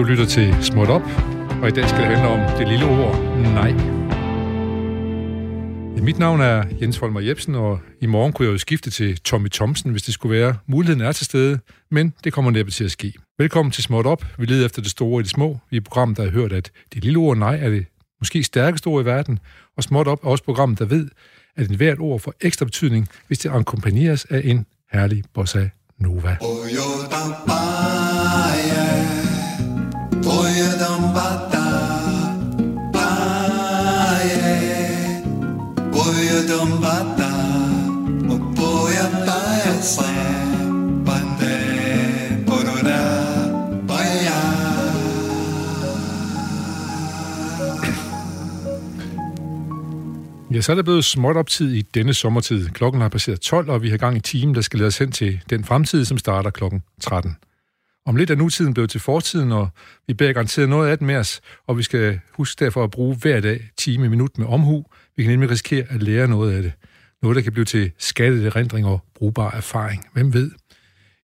Du lytter til Småt Op, og i dag skal det handle om det lille ord nej. Ja, mit navn er Jens Folmer Jebsen, og i morgen kunne jeg jo skifte til Tommy Thomsen, hvis det skulle være. Muligheden er til stede, men det kommer næppe til at ske. Velkommen til Småt Op. Vi leder efter det store i det små. Vi er programmet, der har hørt, at det lille ord nej er det måske stærkeste ord i verden, og Småt Op er også programmet, der ved, at en hvert ord får ekstra betydning, hvis det akkompagneres af en herlig bossa nova. Oh, Ja, så er det blevet småt op tid i denne sommertid. Klokken har passeret 12, og vi har gang i timen, der skal lede os hen til den fremtid, som starter klokken 13. Om lidt er nutiden blevet til fortiden, og vi bærer garanteret noget af den med os, og vi skal huske derfor at bruge hver dag time og minut med omhu. Vi kan nemlig risikere at lære noget af det. Noget, der kan blive til skattede erindring og brugbar erfaring. Hvem ved?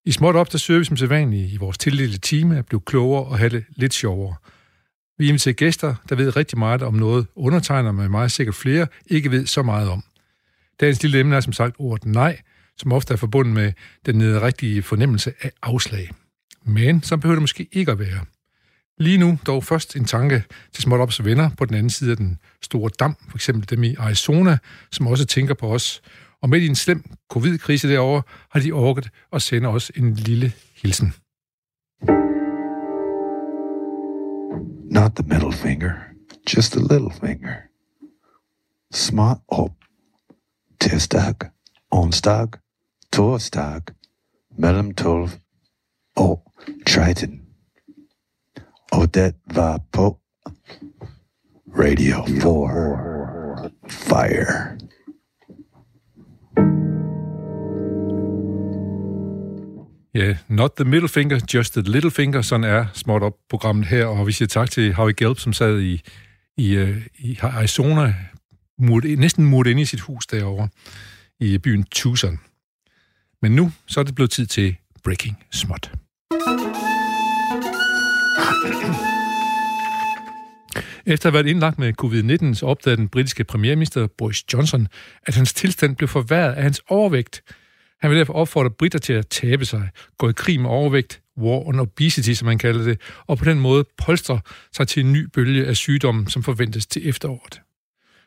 I småt op, der søger vi som sædvanligt i vores tildelte time at blive klogere og have det lidt sjovere. Vi inviterer gæster, der ved rigtig meget om noget, undertegner med meget sikkert flere, ikke ved så meget om. Dagens lille emne er som sagt ordet nej, som ofte er forbundet med den rigtige fornemmelse af afslag. Men så behøver det måske ikke at være. Lige nu dog først en tanke til småt ops venner på den anden side af den store dam, for eksempel dem i Arizona, som også tænker på os. Og midt i en slem covid-krise derovre, har de orket at sende os en lille hilsen. Not the middle finger, just a little finger. Smart op. Tirsdag, onsdag, torsdag, mellem 12 og 13. Og det var på Radio 4 Fire. Ja, yeah, not the middle finger, just the little finger. Sådan er småt op programmet her, og vi siger tak til Harvey Gelb, som sad i, i, øh, i Arizona, murt, næsten murt ind i sit hus derovre i byen Tucson. Men nu så er det blevet tid til Breaking Småt. Efter at have været indlagt med covid-19, så opdagede den britiske premierminister Boris Johnson, at hans tilstand blev forværret af hans overvægt. Han vil derfor opfordre britter til at tabe sig, gå i krig med overvægt, war on obesity, som man kalder det, og på den måde polstre sig til en ny bølge af sygdommen, som forventes til efteråret.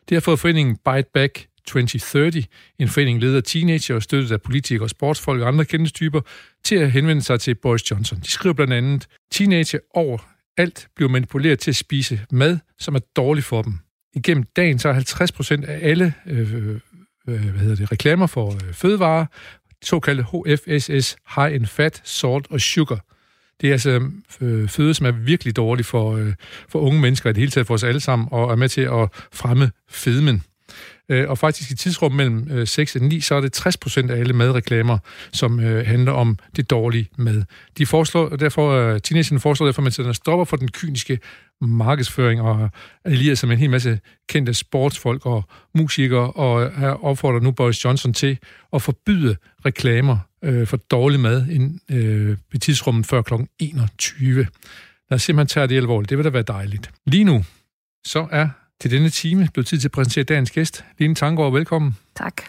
Det har fået foreningen Bite Back 2030, en forening ledet af teenager og støttet af politikere, sportsfolk og andre kendestyper, til at henvende sig til Boris Johnson. De skriver blandt andet, teenager over alt bliver manipuleret til at spise mad, som er dårligt for dem. Igennem dagen så er 50% af alle øh, øh, øh, hvad hedder det, reklamer for øh, fødevarer, såkaldte HFSS, High in Fat, Salt og Sugar. Det er altså øh, føde, som er virkelig dårligt for, øh, for unge mennesker, i det hele taget for os alle sammen, og er med til at fremme fedmen. Øh, og faktisk i tidsrum mellem øh, 6 og 9, så er det 60 procent af alle madreklamer, som øh, handler om det dårlige mad. De foreslår, og derfor, øh, teenagerne foreslår derfor, at man sætter stopper for den kyniske markedsføring og allierer sig med en hel masse kendte sportsfolk og musikere, og her opfordrer nu Boris Johnson til at forbyde reklamer øh, for dårlig mad ind, øh, i tidsrummet før kl. 21. Lad os simpelthen tage det alvorligt. Det vil da være dejligt. Lige nu, så er til denne time blev tid til at præsentere dagens gæst. Line Tangård, velkommen. Tak.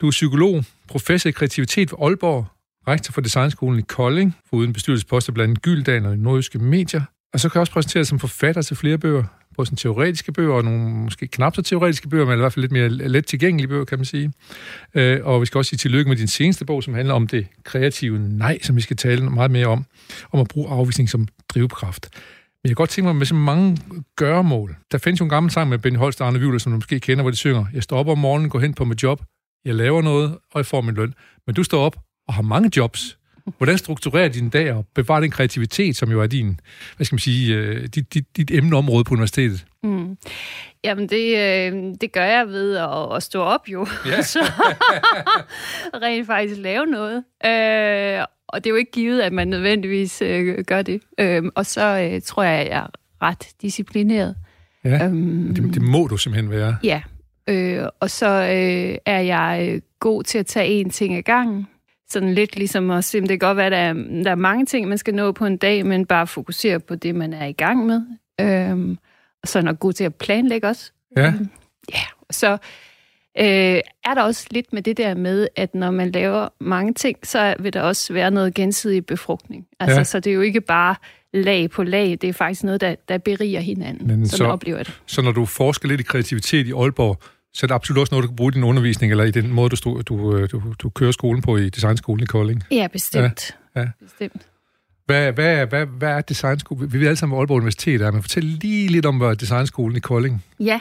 Du er psykolog, professor i kreativitet ved Aalborg, rektor for Designskolen i Kolding, foruden bestyrelsesposter blandt Gyldal og Nordjyske Medier. Og så kan jeg også præsentere som forfatter til flere bøger, både sådan teoretiske bøger og nogle måske knap så teoretiske bøger, men i hvert fald lidt mere let tilgængelige bøger, kan man sige. Øh, og vi skal også sige tillykke med din seneste bog, som handler om det kreative nej, som vi skal tale meget mere om, om at bruge afvisning som drivkraft. Men jeg kan godt tænke mig, med så mange gøremål. Der findes jo en gammel sang med Benny Holst og Arne Vivler, som du måske kender, hvor de synger, jeg står op om morgenen, går hen på mit job, jeg laver noget, og jeg får min løn. Men du står op og har mange jobs. Hvordan strukturerer din dag og bevarer din kreativitet, som jo er din, hvad skal man sige, øh, dit, dit, dit emneområde på universitetet? Mm. Jamen, det, øh, det gør jeg ved at, at stå op jo. Ja. så rent faktisk lave noget. Øh, og det er jo ikke givet, at man nødvendigvis øh, gør det. Øh, og så øh, tror jeg, at jeg er ret disciplineret. Ja, øhm, det, det må du simpelthen være. Ja, øh, og så øh, er jeg øh, god til at tage en ting ad gangen. sådan lidt ligesom at se, det kan godt være, at der er, der er mange ting, man skal nå på en dag, men bare fokusere på det, man er i gang med. Øhm, og så er nok god til at planlægge også. Ja. Øhm, ja. Så øh, er der også lidt med det der med, at når man laver mange ting, så vil der også være noget gensidig befrugtning. Altså, Ja. Så det er jo ikke bare lag på lag, det er faktisk noget, der, der beriger hinanden. Men så- oplever det. Så når du forsker lidt i kreativitet i Aalborg, så er det absolut også noget, du kan bruge i din undervisning, eller i den måde, du, du, øh, du, du kører skolen på i designskolen i Kolding. Ja, bestemt. Ja, ja. bestemt. Hvad, hvad, hvad, hvad er designskolen? Vi ved alle sammen, hvad Aalborg Universitet er, men fortæl lige lidt om, hvad designskolen i Kolding. Ja.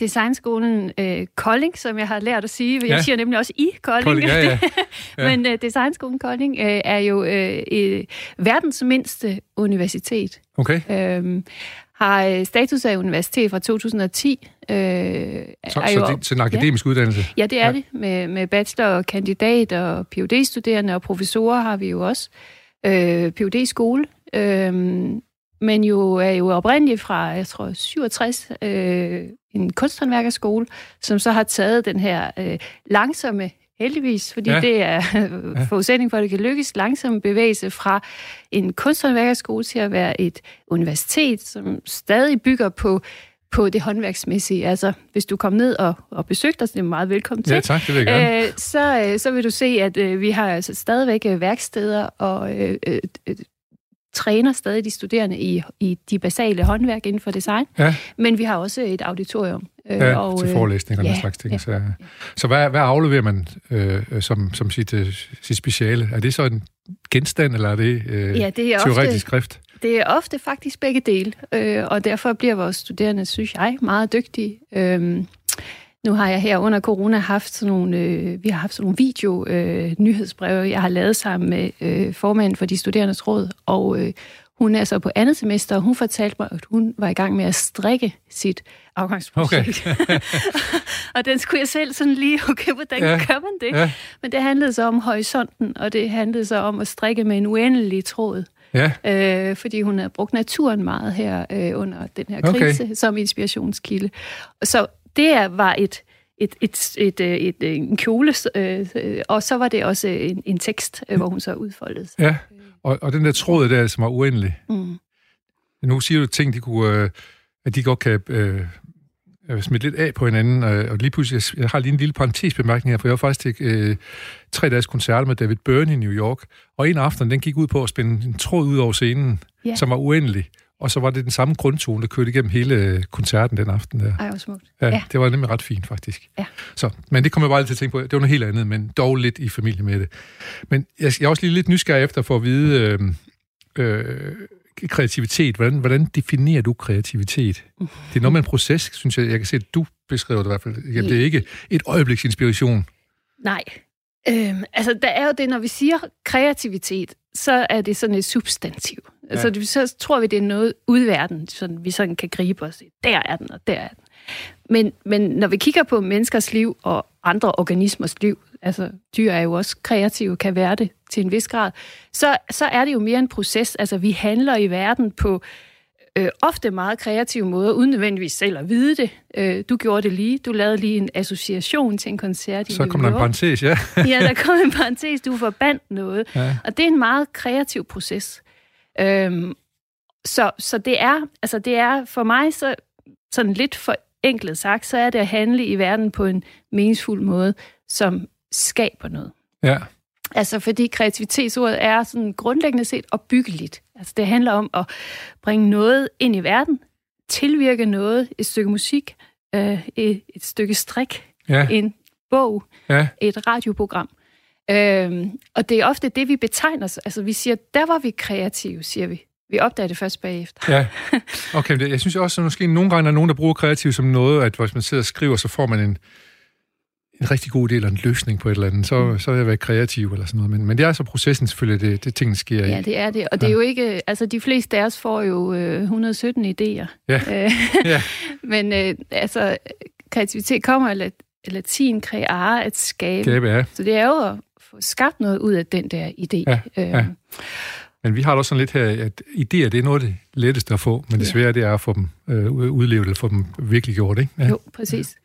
Designskolen øh, Kolding, som jeg har lært at sige. Jeg Ja. siger nemlig også i Kolding. Kolding, ja, ja. Ja. Men øh, Designskolen Kolding øh, er jo øh, øh, verdens mindste universitet. Okay, Øh, har status af universitet fra 2010. Øh, så, er så, jo, det, så en akademisk uddannelse. Ja, det er Ja. ja. det. Med, med bachelor og kandidat og phd studerende og professorer har vi jo også. Øh, phd skole øh, men jo er jo oprindeligt fra, jeg tror, 67, øh, en kunsthåndværkerskole, som så har taget den her øh, langsomme, heldigvis, fordi Ja. det er ja. forudsætning for, at det kan lykkes, langsomme bevægelse fra en kunsthåndværkerskole til at være et universitet, som stadig bygger på på det håndværksmæssige. Altså, hvis du kommer ned og, og besøgte os, det er meget velkommen til. Ja, tak, det vil jeg gerne. Øh, så, øh, så vil du se, at øh, vi har altså stadigvæk øh, værksteder og øh, øh, øh, træner stadig de studerende i, i de basale håndværk inden for design. Ja. Men vi har også et auditorium. Øh, Ja, og, til øh, forelæsninger og den ja, slags ting. ja. Så, så hvad, hvad afleverer man øh, som, som sit, øh, sit speciale? Er det så en genstand, eller er det øh, Ja, det er teoretisk ofte, skrift? det er ofte faktisk begge dele, øh, og derfor bliver vores studerende, synes jeg, meget dygtige. Øhm, nu har jeg her under corona haft sådan nogle, øh, vi har haft sådan nogle video øh, nyhedsbreve, jeg har lavet sammen med øh, formanden for de studerendes råd, og øh, hun er så på andet semester, og hun fortalte mig, at hun var i gang med at strikke sit afgangsprojekt. Okay. og den skulle jeg selv sådan lige, okay, hvordan Ja. gør man det? Ja, Men det handlede så om horisonten, og det handlede så om at strikke med en uendelig tråd ja, øh, fordi hun havde brugt naturen meget her øh, under den her krise okay. som inspirationskilde. Så det var et, et, et, et, øh, et, et, en kjole, øh, øh, og så var det også en, en tekst, øh, hvor hun så udfoldede sig. ja. Og, og den der tråd der, som er uendelig. Mm. Nu siger du ting, de kunne, øh, at de godt kan øh, øh, smitte lidt af på hinanden. Øh, og lige pludselig, jeg- har lige en lille parentesbemærkning her, for jeg var faktisk til øh, tre dages koncert med David Byrne i New York. Og en aften, den gik ud på at spænde en tråd ud over scenen, Ja. som var uendelig. Og så var det den samme grundtone, der kørte igennem hele øh, koncerten den aften der. Ej, hvor smukt. Ja, ja, det var nemlig ret fint, faktisk. Ja. Så, men det kommer jeg bare lige til at tænke på. Det var noget helt andet, men dog lidt i familie med det. Men jeg, jeg er også lige lidt nysgerrig efter for at vide øh, øh, kreativitet. Hvordan, hvordan definerer du kreativitet? Det er noget med en proces, synes jeg. Jeg kan se, at du beskriver det i hvert fald. Jamen, det er ikke et øjebliks inspiration. Nej. Øhm, altså, der er jo det, når vi siger kreativitet, så er det sådan et substantiv. Ja. Altså, det, så tror vi, det er noget ud i verden, sådan, vi sådan kan gribe os. Der er den, og der er den. Men, men når vi kigger på menneskers liv og andre organismers liv, altså dyr er jo også kreative, kan være det til en vis grad, så, så er det jo mere en proces. Altså, vi handler i verden på øh, ofte meget kreative måder, uden nødvendigvis selv at vide det. Øh, du gjorde det lige. Du lavede lige en association til en koncert i Så kommer der en parentes, ja. Ja, der kom en parentes, du forbandt noget. ja. Og det er en meget kreativ proces. Øhm, så, så det er, altså det er for mig så sådan lidt for enkelt sagt, så er det at handle i verden på en meningsfuld måde, som skaber noget. ja. Altså fordi kreativitetsordet er sådan grundlæggende set opbyggeligt. Altså det handler om at bringe noget ind i verden, tilvirke noget, et stykke musik, øh, et, et stykke strik, Ja, en bog, ja, et radioprogram. Øhm, og det er ofte det, vi betegner os. Altså, vi siger, der var vi kreative, siger vi. Vi opdager det først bagefter. ja. Okay, jeg synes også, at måske nogle gange er nogen, der bruger kreativ som noget, at hvis man sidder og skriver, så får man en, en rigtig god idé eller en løsning på et eller andet, så, så er jeg været kreativ eller sådan noget. Men, men det er så processen selvfølgelig, det, det tingene sker i. Ja, det er det. Og det er jo ikke... Altså, de fleste af os får jo øh, 117 idéer. Ja. Øh, Ja. Men øh, altså, kreativitet kommer af lat- latin creare, at skabe. Skabe, ja. Så det er jo få skabt noget ud af den der idé. Ja, Øhm, ja. Men vi har det også sådan lidt her, at idéer, det er noget af det letteste at få, men det svære, det er at få dem øh, udlevet, eller få dem virkelig gjort, ikke? Ja. Jo, præcis.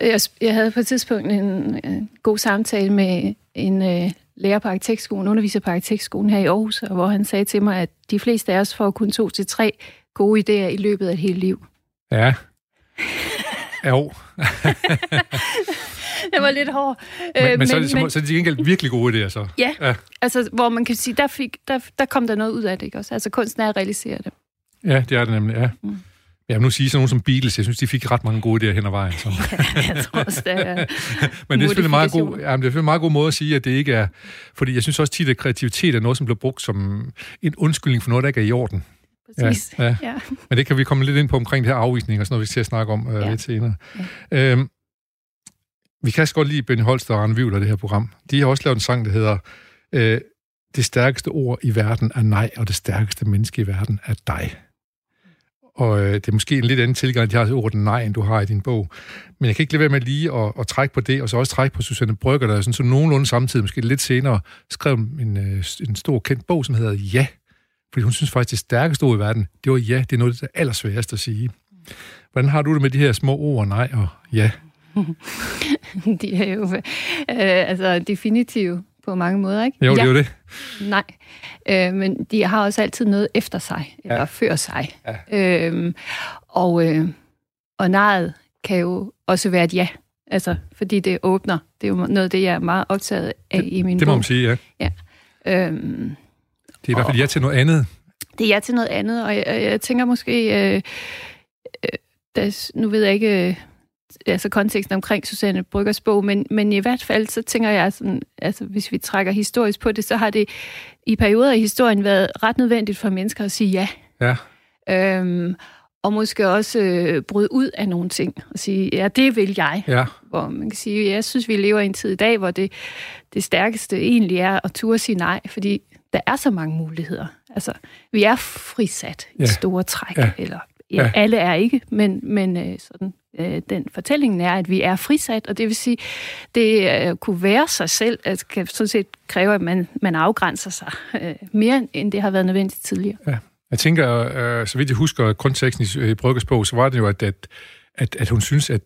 Jeg, jeg havde på et tidspunkt en, en god samtale med en øh, lærer på arkitektskolen, underviser på arkitektskolen her i Aarhus, og hvor han sagde til mig, at de fleste af os får kun to til tre gode idéer i løbet af et helt liv. Ja. Jo. det var lidt hård. Men, øh, men, men, så, er det, men, så er det til gengæld virkelig gode idéer, så. Ja, ja, altså hvor man kan sige, der, fik, der, der kom der noget ud af det, ikke også? Altså kunsten er at realisere det. Ja, det er det nemlig, ja. Mm. Ja, nu siger sådan nogen som Beatles, jeg synes, de fik ret mange gode idéer hen ad vejen. Så. ja, jeg tror også, det er Men det er selvfølgelig meget god, ja, det er en meget god måde at sige, at det ikke er... Fordi jeg synes også tit, at kreativitet er noget, som bliver brugt som en undskyldning for noget, der ikke er i orden. Præcis. Ja, ja. ja. Men det kan vi komme lidt ind på omkring det her afvisning og sådan noget, vi skal snakke om øh, ja. lidt senere. Ja. Øhm, vi kan også godt lide Benny Holst og Arne Vivler, det her program. De har også lavet en sang, der hedder øh, Det stærkeste ord i verden er nej, og det stærkeste menneske i verden er dig. Og øh, det er måske en lidt anden tilgang, de har til ordet nej, end du har i din bog. Men jeg kan ikke lade være med lige at, at trække på det, og så også trække på Susanne Brygger, der sådan, så nogenlunde samtidig, måske lidt senere, skrev en, øh, en stor kendt bog, som hedder Ja. Fordi hun synes faktisk, det stærkeste ord i verden, det var ja, det er noget af det allersværeste at sige. Hvordan har du det med de her små ord, nej og ja? de er jo øh, altså definitive på mange måder, ikke? Jo, det er jo det. Nej, øh, men de har også altid noget efter sig, eller ja. før sig. Ja. Øh, og, øh, og nejet kan jo også være et ja, altså, fordi det åbner. Det er jo noget af det, jeg er meget optaget af det, i min Det må man sige, ja. ja. Øhm, det er i hvert fald ja til noget andet. Det er ja til noget andet, og jeg, jeg tænker måske, øh, øh, der, nu ved jeg ikke... Altså konteksten omkring Susanne Bryggers bog, men, men i hvert fald så tænker jeg sådan, altså hvis vi trækker historisk på det, så har det i perioder i historien været ret nødvendigt for mennesker at sige ja. Ja. Øhm, og måske også øh, bryde ud af nogle ting og sige, ja, det vil jeg. Ja. Hvor man kan sige, jeg synes, vi lever i en tid i dag, hvor det, det stærkeste egentlig er at turde sige nej, fordi der er så mange muligheder. Altså, vi er frisat i ja. store træk, ja. eller ja, ja. alle er ikke, men, men øh, sådan øh, den fortællingen er, at vi er frisat, og det vil sige, det øh, kunne være sig selv, at kan sådan set kræve, at man, man afgrænser sig øh, mere, end det har været nødvendigt tidligere. Ja. Jeg tænker, øh, så vidt jeg husker konteksten i, i Brygges bog, så var det jo, at, at, at, at hun synes, at,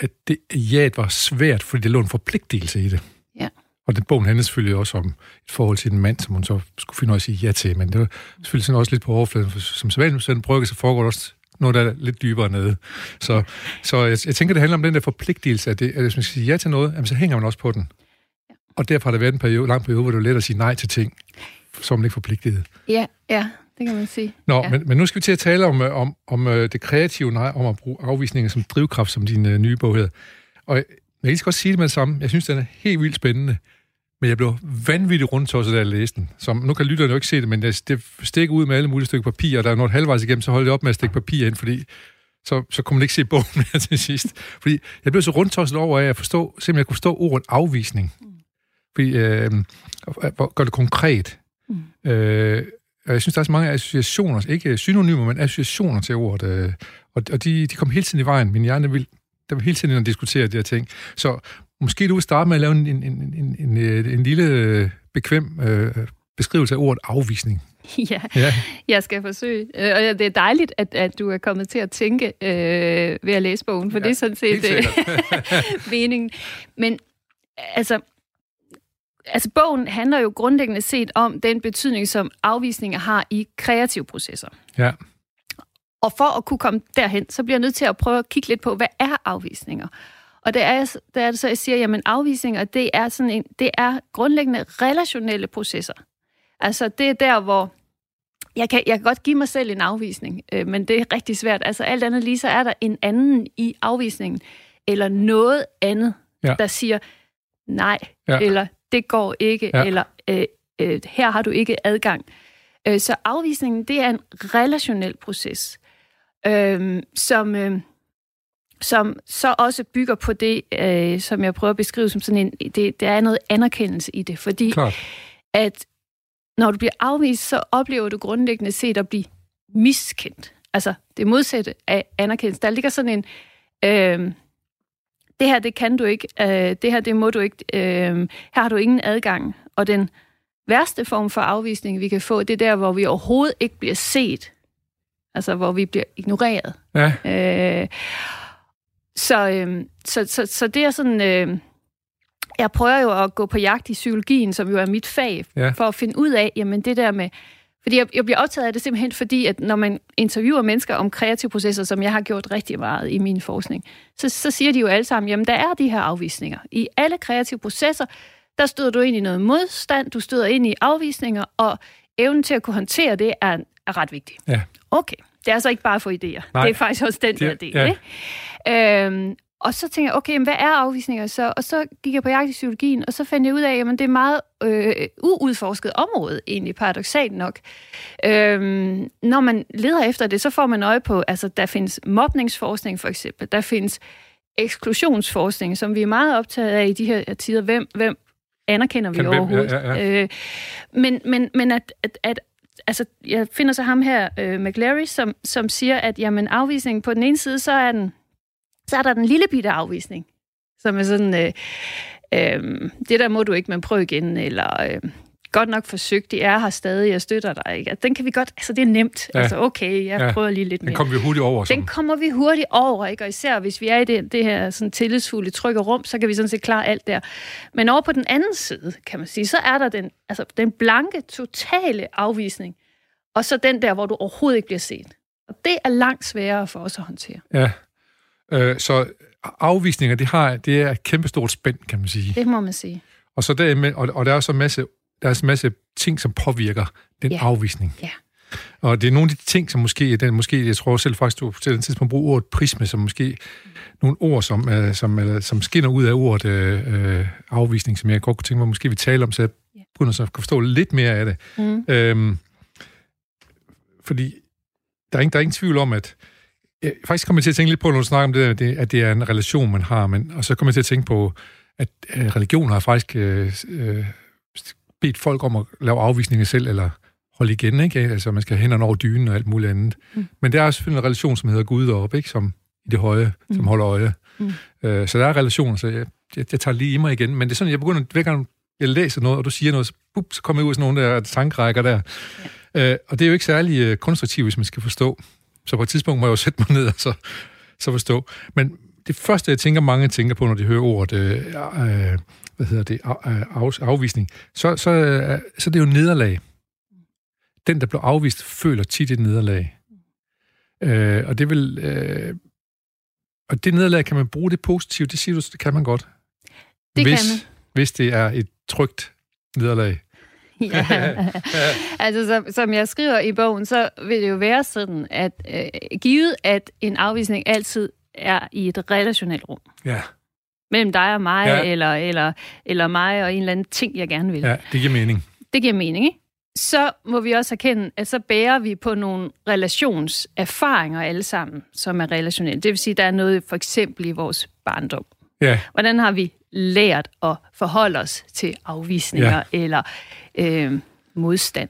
at det ja var svært, fordi det lå en forpligtelse i det. Ja. Og den bogen handler selvfølgelig også om et forhold til en mand, som hun så skulle finde noget at sige ja til, men det var selvfølgelig sådan også lidt på overfladen, for som sædvanligt Brygge, så foregår det også noget, der er lidt dybere nede. Så, så jeg, jeg tænker, det handler om den der forpligtelse, at, det, at hvis man skal sige ja til noget, jamen, så hænger man også på den. Og derfor har der været en periode, lang periode, hvor det er let at sige nej til ting, som man ikke forpligtet. Ja, ja, det kan man sige. Nå, ja. men, men nu skal vi til at tale om, om, om øh, det kreative nej, om at bruge afvisninger som drivkraft, som din uh, nye bog hedder. Og jeg, kan godt sige det med det samme. Jeg synes, den er helt vildt spændende. Men jeg blev vanvittigt rundt også, da jeg læste den. Så nu kan lytterne jo ikke se det, men det, stikker ud med alle mulige stykker papir, og der er noget halvvejs igennem, så holdt jeg op med at stikke papir ind, fordi så, så kunne man ikke se bogen mere til sidst. Fordi jeg blev så rundtosset over af at forstå, simpelthen jeg kunne forstå ordet afvisning. Fordi, øh, gør det konkret. Mm. Øh, og jeg synes, der er så mange associationer, ikke synonymer, men associationer til ordet. Øh, og og de, de kom hele tiden i vejen. Min hjerne vil, der vil hele tiden og diskutere de her ting. Så Måske du vil starte med at lave en, en, en, en, en, en lille øh, bekvem øh, beskrivelse af ordet afvisning. Ja, ja, jeg skal forsøge. Øh, og det er dejligt, at, at du er kommet til at tænke øh, ved at læse bogen, for ja, det er sådan set øh, meningen. Men altså, altså, bogen handler jo grundlæggende set om den betydning, som afvisninger har i kreative processer. Ja. Og for at kunne komme derhen, så bliver jeg nødt til at prøve at kigge lidt på, hvad er afvisninger? Og det er, det er det så, jeg siger, jamen afvisninger, det er, sådan en, det er grundlæggende relationelle processer. Altså det er der, hvor jeg kan, jeg kan godt give mig selv en afvisning, øh, men det er rigtig svært. Altså alt andet lige, så er der en anden i afvisningen, eller noget andet, ja. der siger nej, ja. eller det går ikke, ja. eller øh, øh, her har du ikke adgang. Øh, så afvisningen, det er en relationel proces, øh, som... Øh, som så også bygger på det, øh, som jeg prøver at beskrive som sådan en, det, der er noget anerkendelse i det, fordi Klart. at når du bliver afvist, så oplever du grundlæggende set at blive miskendt. Altså det modsatte af anerkendelse. Der ligger sådan en, øh, det her det kan du ikke, øh, det her det må du ikke, øh, her har du ingen adgang. Og den værste form for afvisning, vi kan få, det er der, hvor vi overhovedet ikke bliver set. Altså hvor vi bliver ignoreret. Ja. Øh, så, øh, så, så, så det er sådan... Øh, jeg prøver jo at gå på jagt i psykologien, som jo er mit fag, Ja. for at finde ud af, jamen det der med... Fordi jeg, jeg bliver optaget af det simpelthen, fordi at når man interviewer mennesker om kreative processer, som jeg har gjort rigtig meget i min forskning, så, så siger de jo alle sammen, jamen der er de her afvisninger. I alle kreative processer, der støder du ind i noget modstand, du støder ind i afvisninger, og evnen til at kunne håndtere det er, er ret vigtig. Ja. Okay, det er altså ikke bare for idéer. Nej. Det er faktisk også den der del. ja. Ikke? Øhm, og så tænker jeg, okay, men hvad er afvisninger så? Og så gik jeg på jagt i psykologien, og så fandt jeg ud af, at det er et meget øh, uudforsket område, egentlig paradoxalt nok. Øhm, når man leder efter det, så får man øje på, altså der findes mobningsforskning for eksempel, der findes eksklusionsforskning, som vi er meget optaget af i de her tider. Hvem, hvem anerkender vi Kan overhovedet? Ja, ja, Øh, men, men, men at, at, at altså, jeg finder så ham her, øh, McLary, som, som siger, at jamen, afvisningen på den ene side, så er, den, så er der den lille bitte afvisning, som er sådan, øh, øh, det der må du ikke, men prøv igen, eller øh, godt nok forsøgt, de er her stadig, jeg støtter dig. Ikke? Den kan vi godt, altså det er nemt. Ja. Altså okay, jeg Ja. prøver lige lidt Den mere. kommer vi hurtigt over. Som. Den kommer vi hurtigt over, ikke? og især hvis vi er i det, det her sådan tillidsfulde trygge rum, så kan vi sådan set klare alt der. Men over på den anden side, kan man sige, så er der den, altså, den blanke, totale afvisning, og så den der, hvor du overhovedet ikke bliver set. Og det er langt sværere for os at håndtere. Ja. Øh, så afvisninger, det, har, det er et kæmpestort spænd, kan man sige. Det må man sige. Og, så der, og, og der er så en masse, der er en masse ting, som påvirker den Ja. afvisning. Ja. Og det er nogle af de ting, som måske, den, måske jeg tror selv faktisk, du til den tidspunkt bruger ordet prisme, som måske nogle ord, som, øh, som, eller, som skinner ud af ordet øh, øh, afvisning, som jeg godt kunne tænke mig, måske vi tale om, så jeg begynder så at forstå lidt mere af det. Mm. Øhm, fordi der er, ingen, der er ingen tvivl om, at jeg faktisk kommer jeg til at tænke lidt på, når du snakker om det, der, at det er en relation, man har, men, og så kommer jeg til at tænke på, at religion har faktisk øh, øh, bedt folk om at lave afvisninger selv, eller holde igen, ikke? Altså, man skal hænderne over dynen og alt muligt andet. Mm. Men der er selvfølgelig en relation, som hedder Gud deroppe, ikke? Som i det høje, mm. som holder øje. Mm. Øh, så der er relationer, så jeg, jeg, jeg tager lige i mig igen. Men det er sådan, jeg begynder, hver gang jeg læser noget, og du siger noget, så, bup, så kommer jeg ud af sådan nogle der tankrækker der. Ja. Øh, og det er jo ikke særlig øh, konstruktivt, hvis man skal forstå. Så på et tidspunkt må jeg jo sætte mig ned og så, så forstå. Men det første, jeg tænker, mange tænker på, når de hører ordet, øh, øh, hvad hedder det, af, af, afvisning, så, så, øh, så det er jo nederlag. Den, der blev afvist, føler tit et nederlag. Øh, og det vil... Øh, og det nederlag, kan man bruge det positivt? Det siger du, det kan man godt. Det hvis, kan man. Hvis det er et trygt nederlag. Ja. altså, som, som jeg skriver i bogen, så vil det jo være sådan, at øh, givet, at en afvisning altid er i et relationelt rum, Ja, mellem dig og mig, Ja. eller, eller, eller mig og en eller anden ting, jeg gerne vil. ja, det giver mening. Det giver mening, ikke? Så må vi også erkende, at så bærer vi på nogle relationserfaringer alle sammen, som er relationelle. Det vil sige, at der er noget for eksempel i vores barndom. Ja, Hvordan har vi lært at forholde os til afvisninger ja. eller øh, modstand?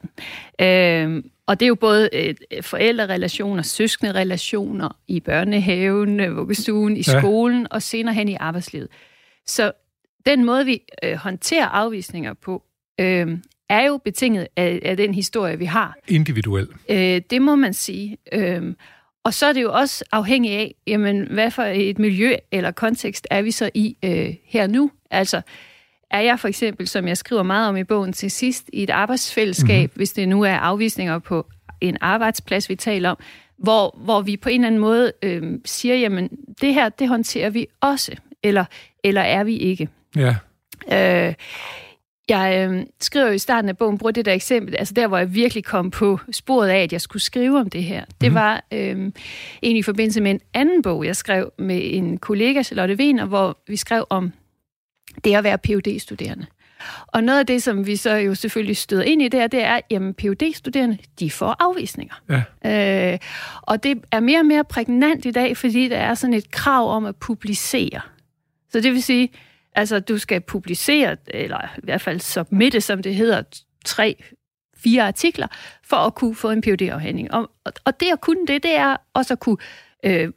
Øh, og det er jo både øh, forældrerelationer, søskende relationer i børnehaven, øh, vuggestuen, i Ja. skolen og senere hen i arbejdslivet. Så den måde, vi øh, håndterer afvisninger på, øh, er jo betinget af, af den historie, vi har. individuel. Øh, det må man sige. Øhm, og så er det jo også afhængigt af, jamen, hvad for et miljø eller kontekst er vi så i øh, her nu? Altså, er jeg for eksempel, som jeg skriver meget om i bogen til sidst, i et arbejdsfællesskab, mm-hmm. hvis det nu er afvisninger på en arbejdsplads, vi taler om, hvor, hvor vi på en eller anden måde øh, siger, jamen, det her, det håndterer vi også, eller, eller er vi ikke? Ja, Øh, jeg øh, skriver jo i starten af bogen, bruger det der eksempel, altså der, hvor jeg virkelig kom på sporet af, at jeg skulle skrive om det her. Det var øh, egentlig i forbindelse med en anden bog, jeg skrev med en kollega, Charlotte Wiener, hvor vi skrev om det at være phd studerende Og noget af det, som vi så jo selvfølgelig støder ind i der, det er, jamen phd studerende de får afvisninger. ja, Øh, og det er mere og mere prægnant i dag, fordi der er sådan et krav om at publicere. Så det vil sige, altså du skal publicere, eller i hvert fald submitte, som det hedder, tre, fire artikler, for at kunne få en phd afhandling Og, og, og det at kunne det, det er også at kunne øh,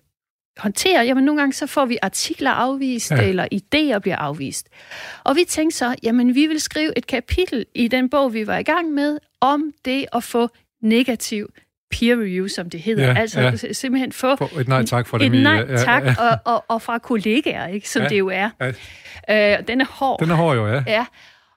håndtere, jamen nogle gange så får vi artikler afvist, Ja. eller idéer bliver afvist. Og vi tænkte så, jamen vi vil skrive et kapitel i den bog, vi var i gang med, om det at få negativ peer review, som det hedder. Ja, altså ja. simpelthen få For et nej tak et dem. i- nej ja, ja, tak, ja. og, og, og fra kollegaer, ikke, som Ja, det jo er. ja. Øh, den er hård. Den er hård jo, ja. Ja,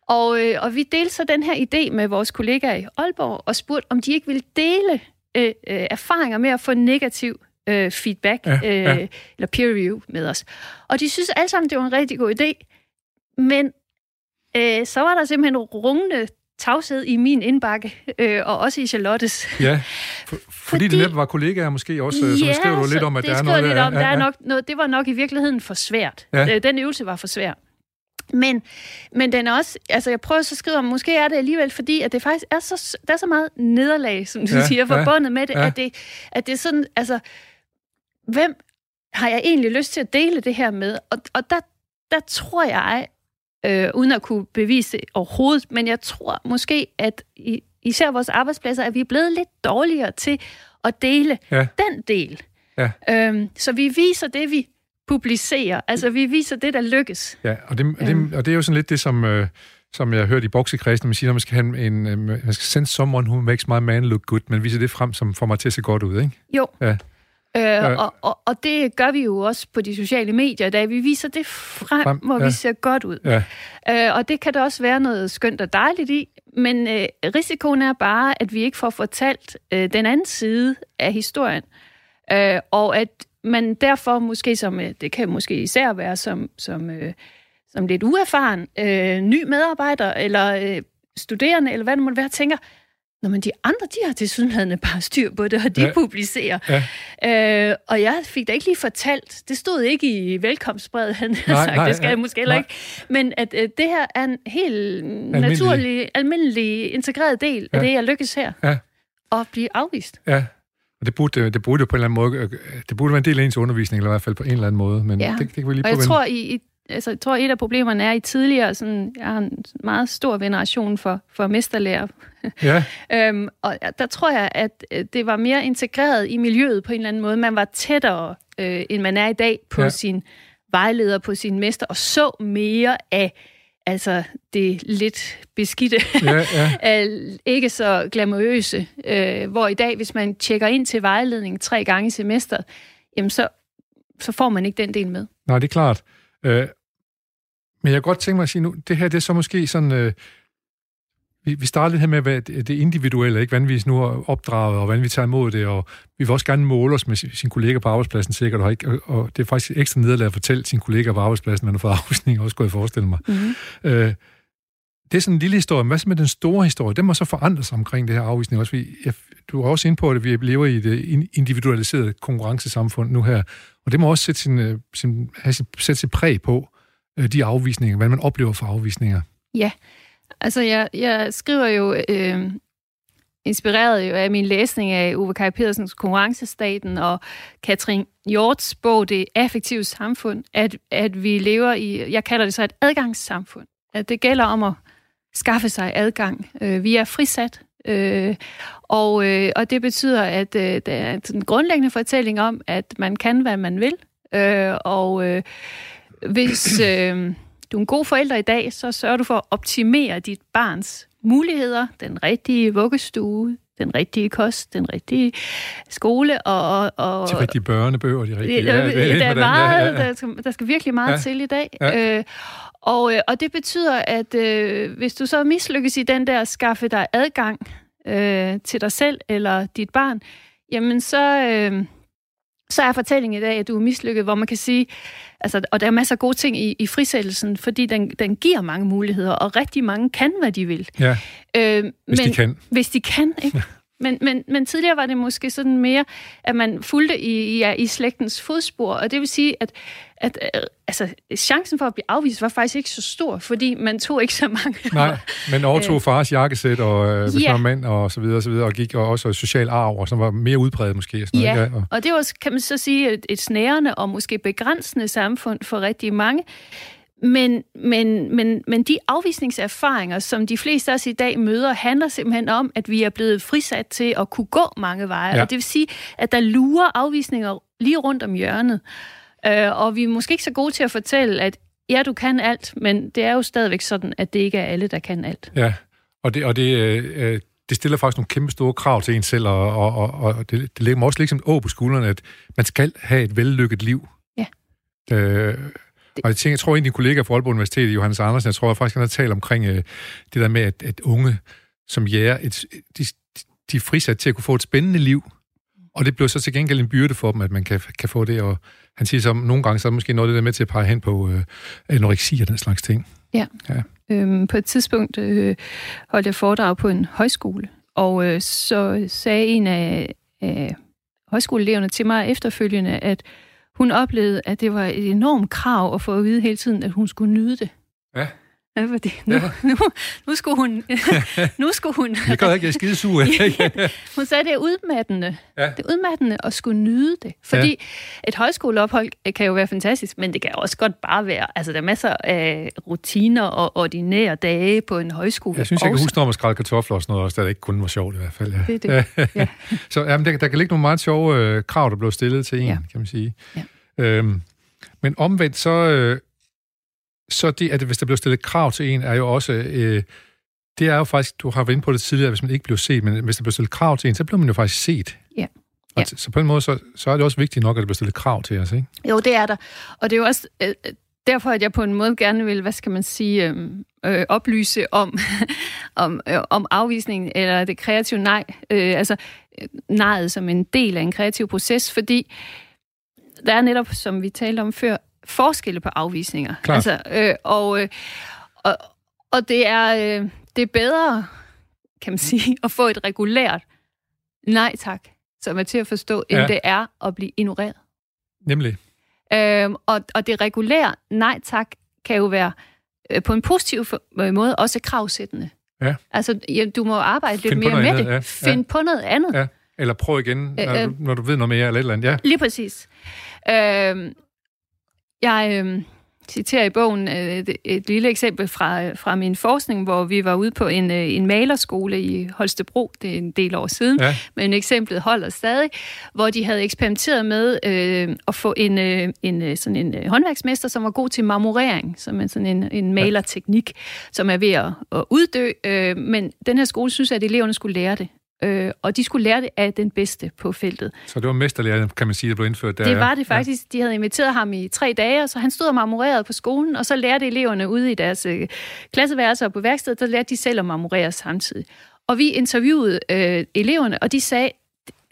og, øh, og vi delte så den her idé med vores kollegaer i Aalborg og spurgte, om de ikke ville dele øh, øh, erfaringer med at få negativ øh, feedback Ja, øh, ja. eller peer review med os. Og de synes alle sammen, det var en rigtig god idé, men øh, så var der simpelthen rungende tavshed i min indbakke, øh, og også i Charlottes. ja. For, fordi, fordi det netop var kollegaer måske også, ja, så skriver du lidt om, at det der er noget lidt der. om, der er nok noget, det var nok i virkeligheden for svært. Ja. Øh, Den øvelse var for svær. Men, men den er også, altså jeg prøver så at skrive om, måske er det alligevel, fordi at det faktisk er så, der er så meget nederlag, som du Ja, ja, siger, ja, forbundet med det, ja. at det, at det er sådan, altså, hvem har jeg egentlig lyst til at dele det her med? Og, og der, der tror jeg, øh, uden at kunne bevise det overhovedet, men jeg tror måske, at i, især vores arbejdspladser, at vi er blevet lidt dårligere til at dele Ja. den del. Ja. Øhm, så vi viser det, vi publicerer. Altså, vi viser det, der lykkes. Ja, og det, og det, og det er jo sådan lidt det, som, øh, som jeg har hørt i boksekredsen, man siger, når man skal, have en, øh, man skal sende someone who makes my man look good, men viser det frem, som får mig til at se godt ud, ikke? Jo. Ja. Øh, og, og, og det gør vi jo også på de sociale medier, da vi viser det frem, Frem, hvor ja. vi ser godt ud. Ja, Øh, og det kan der også være noget skønt og dejligt i, men øh, risikoen er bare, at vi ikke får fortalt øh, den anden side af historien. Øh, og at man derfor måske som, øh, det kan måske især være som, som, øh, som lidt uerfaren øh, ny medarbejder eller øh, studerende, eller hvad det måtte være, tænker, Nå, men de andre, de har til sydenladende bare styr på det, og de Ja. publicerer. ja, Øh, og jeg fik da ikke lige fortalt, det stod ikke i velkomstbrevet, han Nej, sagt, nej, det skal ja, jeg måske heller nej. ikke. Men at øh, det her er en helt naturlig, almindelig, integreret del af Ja. det, jeg lykkes her. Ja. Og blive afvist. ja. Og det burde, det burde jo på en eller anden måde, øh, det burde være en del af ens undervisning, eller i hvert fald på en eller anden måde, men Ja. det, det kan vi lige Og jeg prøve tror, i, i, altså, jeg tror, et af problemerne er i tidligere, sådan, jeg har en meget stor veneration for, for mesterlærer. Ja, Øhm, og der tror jeg, at øh, det var mere integreret i miljøet på en eller anden måde. Man var tættere, øh, end man er i dag, på Ja. sin vejleder, på sin mester, og så mere af altså det lidt beskidte, ja, ja. ikke så glamourøse, øh, hvor i dag, hvis man tjekker ind til vejledning tre gange i semesteret, jamen så, så får man ikke den del med. Nej, det er klart. Øh, men jeg kan godt tænke mig at sige nu, det her det er så måske sådan... Øh, vi, vi starter lidt her med hvad det individuelle, ikke? hvordan vi nu er opdraget, og hvordan vi tager imod det, og vi vil også gerne måle os med sin- sine kolleger på arbejdspladsen sikkert, og, ikke, og, det er faktisk ekstra nederlag at fortælle sine kolleger på arbejdspladsen, man har fået afvisning, også kunne jeg forestille mig. Mm-hmm. Øh, det er sådan en lille historie, men hvad så med den store historie? Den må så forandre sig omkring det her afvisning også. Vi, jeg, du er også inde på, at vi lever i et in- individualiseret konkurrencesamfund nu her, og det må også sætte sin, øh, sin, have sin, sætte sit præg på øh, de afvisninger, hvad man oplever for afvisninger. Altså, jeg, jeg skriver jo, øh, inspireret jo af min læsning af Uwe Kaj Pedersens Konkurrencestaten og Katrin Hjorts bog Det affektive samfund, at, at vi lever i, jeg kalder det så et adgangssamfund. At det gælder om at skaffe sig adgang. Øh, vi er frisat, øh, og, øh, og det betyder, at øh, der er en grundlæggende fortælling om, at man kan, hvad man vil, øh, og øh, hvis... Øh, du er en god forælder i dag, så sørger du for at optimere dit barns muligheder, den rigtige vuggestue, den rigtige kost, den rigtige skole og... og, og De rigtige børnebøger, de rigtige... det, der, der, er ja, meget, ja, ja. Der, skal, der skal virkelig meget Ja. ja. til i dag. Ja. Øh, og, øh, og det betyder, at øh, hvis du så mislykkes i den der skaffe dig adgang øh, til dig selv eller dit barn, jamen så, øh, så er fortællingen i dag, at du er mislykket, hvor man kan sige, altså, og der er masser af gode ting i, i frisættelsen, fordi den, den giver mange muligheder, og rigtig mange kan, hvad de vil. Ja, Øh, hvis men, de kan. hvis de kan, ikke? Men, men, men tidligere var det måske sådan mere, at man fulgte i, i, i slægtens fodspor, og det vil sige, at, at øh, altså, chancen for at blive afvist var faktisk ikke så stor, fordi man tog ikke så mange. Nej, men overtog fars jakkesæt, og øh, hvis Øh. ja. man var mand, og så videre, og så videre, og gik og også social arv, og som var mere udbredt måske. og Sådan Ja, noget, ikke? og, og det var, kan man så sige, et, et snærende og måske begrænsende samfund for rigtig mange. Men, men, men, men de afvisningserfaringer, som de fleste af os i dag møder, handler simpelthen om, at vi er blevet frisat til at kunne gå mange veje. Ja. Og det vil sige, at der lurer afvisninger lige rundt om hjørnet. Øh, og vi er måske ikke så gode til at fortælle, at ja, du kan alt, men det er jo stadigvæk sådan, at det ikke er alle, der kan alt. Ja, og det, og det, øh, øh, det stiller faktisk nogle kæmpe store krav til en selv, og, og, og, og det, det lægger mig også ligesom å på skuldrene, at man skal have et vellykket liv. Ja. Øh, og jeg, tænker, jeg tror, en af dine kollegaer fra Aalborg Universitet, Johannes Andersen, jeg tror jeg faktisk, han har talt omkring øh, det der med, at, at unge som jæger, et, de, de er frisat til at kunne få et spændende liv, og det bliver så til gengæld en byrde for dem, at man kan, kan få det, og han siger så, nogle gange så er det måske noget det der med til at pege hen på øh, anoreksi og den slags ting. Ja. ja. Øhm, på et tidspunkt øh, holdt jeg foredrag på en højskole, og øh, så sagde en af, af højskoleeleverne til mig efterfølgende, at hun oplevede, at det var et enormt krav at få at vide hele tiden, at hun skulle nyde det. Ja. Ja, fordi nu, ja. nu, nu skulle hun... nu skulle hun jeg kan ikke, jeg er skide sur. hun sagde, det er udmattende. Ja. Det er udmattende at skulle nyde det. Fordi ja. et højskoleophold kan jo være fantastisk, men det kan også godt bare være... Altså, der er masser af rutiner og ordinære dage på en højskole. Jeg synes, jeg kan huske, når man skrædte kartofler og sådan noget, også, der ikke kun var sjovt i hvert fald. Ja. Det er det. Ja. Så jamen, der, der kan ligge nogle meget sjove øh, krav, der blev stillet til en, ja. kan man sige. Ja. Øhm, men omvendt så... Øh, så det, at hvis der bliver stillet krav til en, er jo også... Øh, det er jo faktisk, du har været inde på det tidligere, hvis man ikke bliver set, men hvis der bliver stillet krav til en, så bliver man jo faktisk set. Ja. Ja. Så på en måde, så, så er det også vigtigt nok, at der bliver stillet krav til os, ikke? Jo, det er der. Og det er jo også øh, derfor, at jeg på en måde gerne vil, hvad skal man sige, øh, øh, oplyse om, om, øh, om afvisningen, eller det kreative nej, øh, altså øh, nejet som en del af en kreativ proces, fordi der er netop, som vi talte om før, forskelle på afvisninger. Klar. Altså, øh, og, øh, og, og det er, øh, det er bedre, kan man sige, at få et regulært nej tak, som er til at forstå, end ja. det er at blive ignoreret. Nemlig. Øhm, og, og det regulære nej tak kan jo være øh, på en positiv øh, måde også kravsættende. Ja. Altså, ja, du må arbejde lidt mere med andet, det. Ja. Find ja. på noget andet. Ja. Eller prøv igen, når, øh, du, når du ved noget mere eller et eller andet. Ja. Lige præcis. Øhm, jeg øh, citerer i bogen øh, et, et lille eksempel fra, fra min forskning, hvor vi var ude på en, øh, en malerskole i Holstebro, det er en del år siden, ja. men eksemplet holder stadig, hvor de havde eksperimenteret med øh, at få en, øh, en, øh, sådan en øh, håndværksmester, som var god til marmorering, som er sådan en, en malerteknik, som er ved at, at uddø, øh, men den her skole synes, at eleverne skulle lære det øh, og de skulle lære det af den bedste på feltet. Så det var mesterlærer, kan man sige, der blev indført der? Det var det faktisk. Ja. De havde inviteret ham i tre dage, så han stod og marmorerede på skolen, og så lærte eleverne ude i deres øh, klasseværelser og på værkstedet, der lærte de selv at marmorere samtidig. Og vi interviewede øh, eleverne, og de sagde,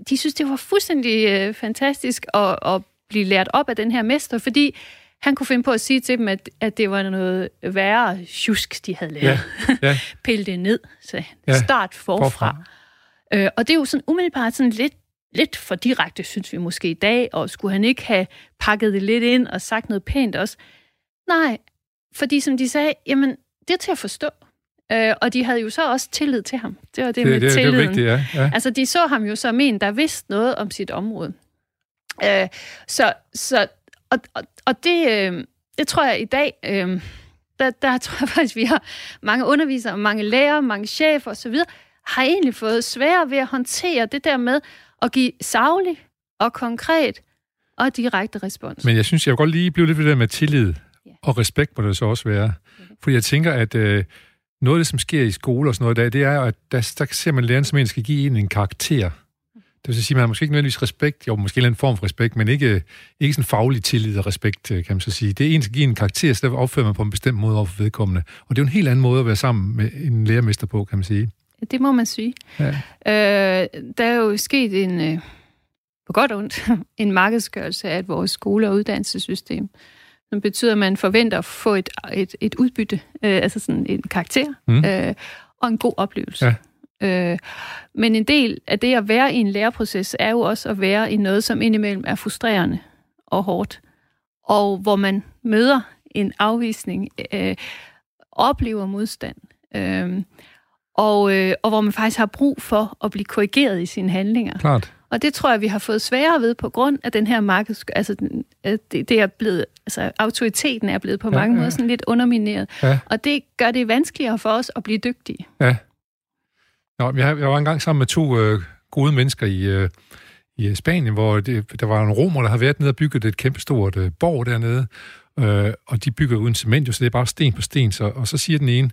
de synes, det var fuldstændig øh, fantastisk at, at blive lært op af den her mester, fordi han kunne finde på at sige til dem, at, at det var noget værre tjusk, de havde lavet. Ja, ja. Pille det ned, så ja. start forfra. forfra. Øh, og det er jo sådan umiddelbart sådan lidt, lidt for direkte, synes vi måske i dag, og skulle han ikke have pakket det lidt ind og sagt noget pænt også? Nej, fordi som de sagde, jamen, det er til at forstå. Øh, og de havde jo så også tillid til ham. Det var det, det med det, tilliden. Det vigtigt, ja. ja. Altså, de så ham jo som en, der vidste noget om sit område. Øh, så, så, og, og, og det, øh, det tror jeg i dag, øh, der, der tror jeg faktisk, vi har mange undervisere, mange lærere, mange chefer osv., har egentlig fået sværere ved at håndtere det der med at give savlig og konkret og direkte respons. Men jeg synes, jeg vil godt lige blive lidt ved det der med tillid ja. og respekt må det så også være. For jeg tænker, at øh, noget af det, som sker i skole og sådan noget i dag, det er at der, der ser man læreren som en skal give en en karakter. Det vil sige, at man har måske ikke nødvendigvis respekt, jo, måske en form for respekt, men ikke, ikke sådan faglig tillid og respekt, øh, kan man så sige. Det er en, skal give en karakter, så der opfører man på en bestemt måde over for vedkommende. Og det er jo en helt anden måde at være sammen med en lærermester på, kan man sige. Det må man sige. Ja. Øh, der er jo sket en, øh, på godt og ondt, en markedsgørelse af vores skole- og uddannelsessystem, som betyder, at man forventer at få et, et, et udbytte, øh, altså sådan en karakter, mm. øh, og en god oplevelse. Ja. Øh, men en del af det at være i en læreproces er jo også at være i noget, som indimellem er frustrerende og hårdt, og hvor man møder en afvisning, øh, oplever modstand. Øh, og, øh, og hvor man faktisk har brug for at blive korrigeret i sine handlinger. Klart. Og det tror jeg, vi har fået sværere ved på grund af den her markeds... Altså, det, det er blevet... Altså, autoriteten er blevet på ja, mange ja. måder sådan lidt undermineret. Ja. Og det gør det vanskeligere for os at blive dygtige. Ja. Nå, jeg, jeg var engang sammen med to øh, gode mennesker i, øh, i Spanien, hvor det, der var en romer, der har været nede og bygget et kæmpestort øh, borg dernede. Øh, og de bygger uden cement, jo, så det er bare sten på sten. Så, og så siger den ene,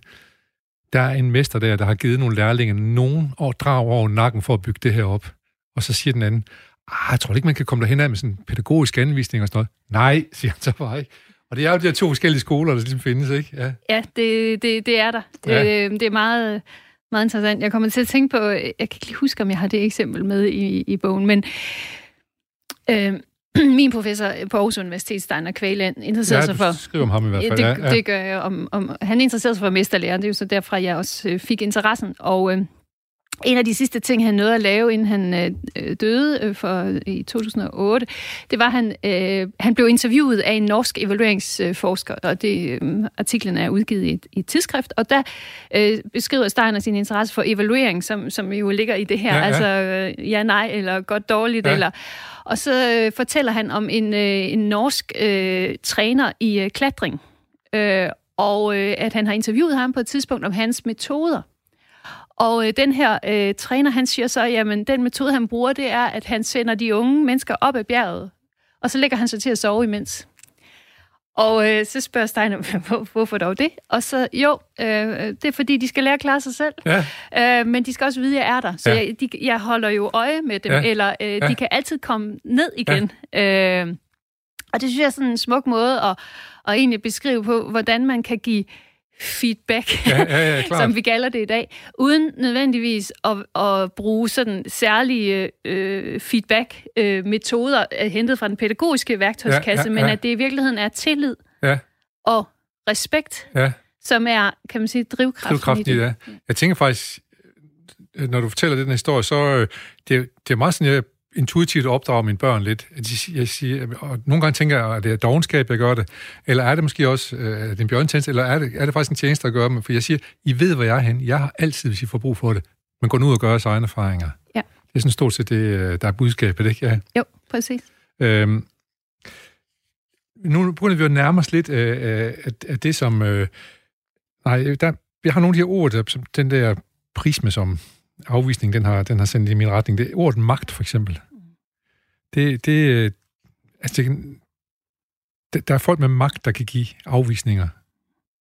der er en mester der, der har givet nogle lærlinge nogen år drag over nakken for at bygge det her op. Og så siger den anden, ah, jeg tror ikke, man kan komme derhen af med sådan en pædagogisk anvisning og sådan noget. Nej, siger han så bare ikke. Og det er jo de her to forskellige skoler, der ligesom findes, ikke? Ja, ja det, det, det er der. Det, ja. det er meget, meget interessant. Jeg kommer til at tænke på, jeg kan ikke lige huske, om jeg har det eksempel med i, i bogen, men øh, min professor på Aarhus Universitet, Steiner Kvæland, interesserer ja, sig for... skriver om ham i hvert fald. Det, ja, ja. det gør jeg. Om, om, han interesserer sig for mesterlærer, det er jo så derfra, jeg også øh, fik interessen. Og øh, en af de sidste ting, han nåede at lave, inden han øh, døde øh, for i 2008, det var, at han, øh, han blev interviewet af en norsk evalueringsforsker, og det, øh, artiklen er udgivet i et, i et tidsskrift, og der øh, beskriver Steiner sin interesse for evaluering, som, som jo ligger i det her, ja, ja. altså øh, ja, nej, eller godt dårligt, ja. eller... Og så øh, fortæller han om en, øh, en norsk øh, træner i øh, klatring, øh, og øh, at han har interviewet ham på et tidspunkt om hans metoder. Og øh, den her øh, træner, han siger så, jamen den metode, han bruger, det er, at han sender de unge mennesker op ad bjerget, og så lægger han sig til at sove imens. Og øh, så spørger Steiner, hvor, hvorfor dog det? Og så, jo, øh, det er fordi, de skal lære at klare sig selv. Ja. Øh, men de skal også vide, at jeg er der. Så ja. jeg, de, jeg holder jo øje med dem, ja. eller øh, ja. de kan altid komme ned igen. Ja. Øh, og det synes jeg er sådan en smuk måde at, at egentlig beskrive på, hvordan man kan give feedback, ja, ja, ja, som vi kalder det i dag, uden nødvendigvis at, at bruge sådan særlige øh, feedback-metoder øh, hentet fra den pædagogiske værktøjskasse, ja, ja, ja. men at det i virkeligheden er tillid ja. og respekt, ja. som er, kan man sige, drivkraften, drivkraften i det. Ja. Jeg tænker faktisk, øh, når du fortæller den historie, så øh, det, det er meget sådan, jeg intuitivt opdrager mine børn lidt. Jeg siger, og nogle gange tænker jeg, at det er dogenskab, jeg gør det, eller er det måske også øh, det er en bjørntjeneste, eller er det, er det faktisk en tjeneste, der gør det? For jeg siger, I ved, hvor jeg er hen. Jeg har altid, hvis I får brug for det, men gå nu ud og gøre egne erfaringer. Ja. Det er sådan stort set det, øh, der er budskabet, ikke? Ja. Jo, præcis. Øhm, nu begynder vi at nærme os lidt af, af, af det, som... Øh, nej, der, jeg har nogle af de her ord, der, som den der prisme, som afvisning, den har, den har sendt i min retning. Det ordet magt, for eksempel. Det, det, altså, det, der er folk med magt, der kan give afvisninger.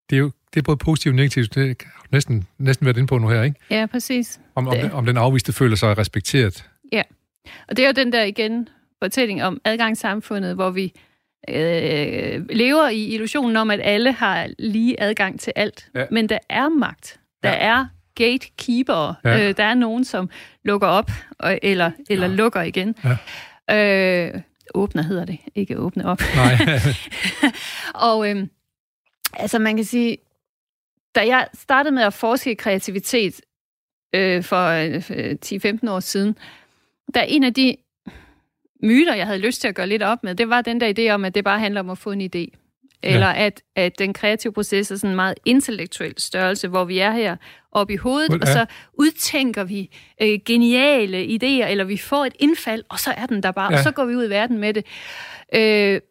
Det er jo det er både positivt og negativt. Det har næsten, næsten været inde på nu her, ikke? Ja, præcis. Om, om, den, om den afviste føler sig respekteret. Ja, og det er jo den der igen fortælling om adgangssamfundet, hvor vi øh, lever i illusionen om, at alle har lige adgang til alt. Ja. Men der er magt. Der ja. er gatekeeper. Ja. Øh, der er nogen, som lukker op, og, eller, eller ja. lukker igen. Ja. Øh, åbner hedder det, ikke åbne op. Nej. og øh, altså man kan sige, da jeg startede med at forske i kreativitet øh, for øh, 10-15 år siden, der er en af de myter, jeg havde lyst til at gøre lidt op med, det var den der idé om, at det bare handler om at få en idé. Eller ja. at, at den kreative proces er sådan en meget intellektuel størrelse, hvor vi er her oppe i hovedet, ja. og så udtænker vi øh, geniale idéer, eller vi får et indfald, og så er den der bare, ja. og så går vi ud i verden med det. Øh,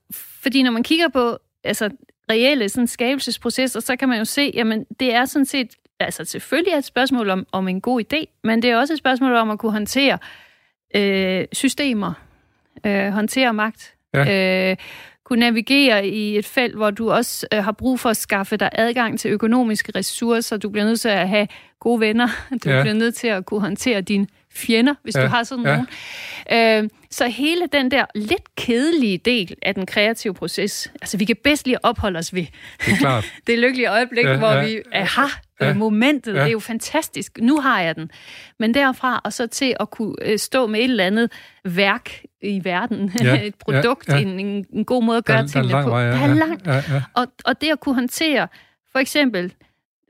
fordi når man kigger på altså, reelle sådan, skabelsesprocesser, så kan man jo se, jamen det er sådan set, altså selvfølgelig er et spørgsmål om, om en god idé, men det er også et spørgsmål om at kunne håndtere øh, systemer, øh, håndtere magt. Ja. Øh, kunne navigere i et felt, hvor du også øh, har brug for at skaffe dig adgang til økonomiske ressourcer. Du bliver nødt til at have gode venner. Du ja. bliver nødt til at kunne håndtere dine fjender, hvis ja. du har sådan ja. nogen. Øh, så hele den der lidt kedelige del af den kreative proces, altså vi kan bedst lige opholde os ved det, er klart. det lykkelige øjeblik, ja, hvor ja. vi, aha, ja. momentet, ja. det er jo fantastisk, nu har jeg den. Men derfra og så til at kunne øh, stå med et eller andet værk i verden, ja. et produkt, ja. Ja. En, en, en god måde at gøre der, tingene der på. Vej, ja. Der er langt. Ja, ja. Og, og det at kunne håndtere, for eksempel,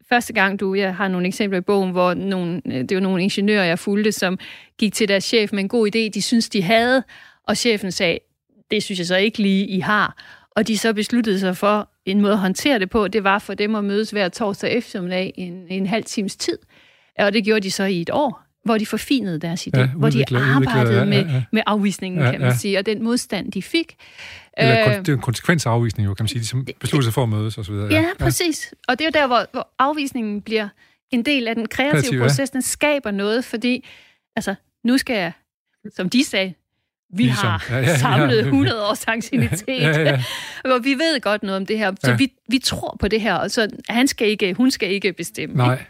første gang du, jeg har nogle eksempler i bogen, hvor nogle, øh, det var nogle ingeniører, jeg fulgte, som gik til deres chef med en god idé, de synes de havde, og chefen sagde, det synes jeg så ikke lige, I har. Og de så besluttede sig for en måde at håndtere det på, det var for dem at mødes hver torsdag eftermiddag en, en halv times tid. Og det gjorde de så i et år, hvor de forfinede deres idé, ja, hvor de arbejdede ja, ja, ja. Med, med afvisningen, ja, kan man sige, og den modstand, de fik. Eller øh, det er en konsekvens af afvisningen, jo, kan man sige, de som beslutter sig for at mødes osv. Ja, ja, præcis. Og det er jo der, hvor, hvor afvisningen bliver en del af den kreative Kreativ, proces, den skaber noget, fordi altså, nu skal jeg, som de sagde, vi ligesom. har ja, ja, samlet ja, 100 års ancienitet, ja, ja, ja. og vi ved godt noget om det her, så ja. vi, vi tror på det her, og så han skal ikke, hun skal ikke bestemme. Nej. Ikke?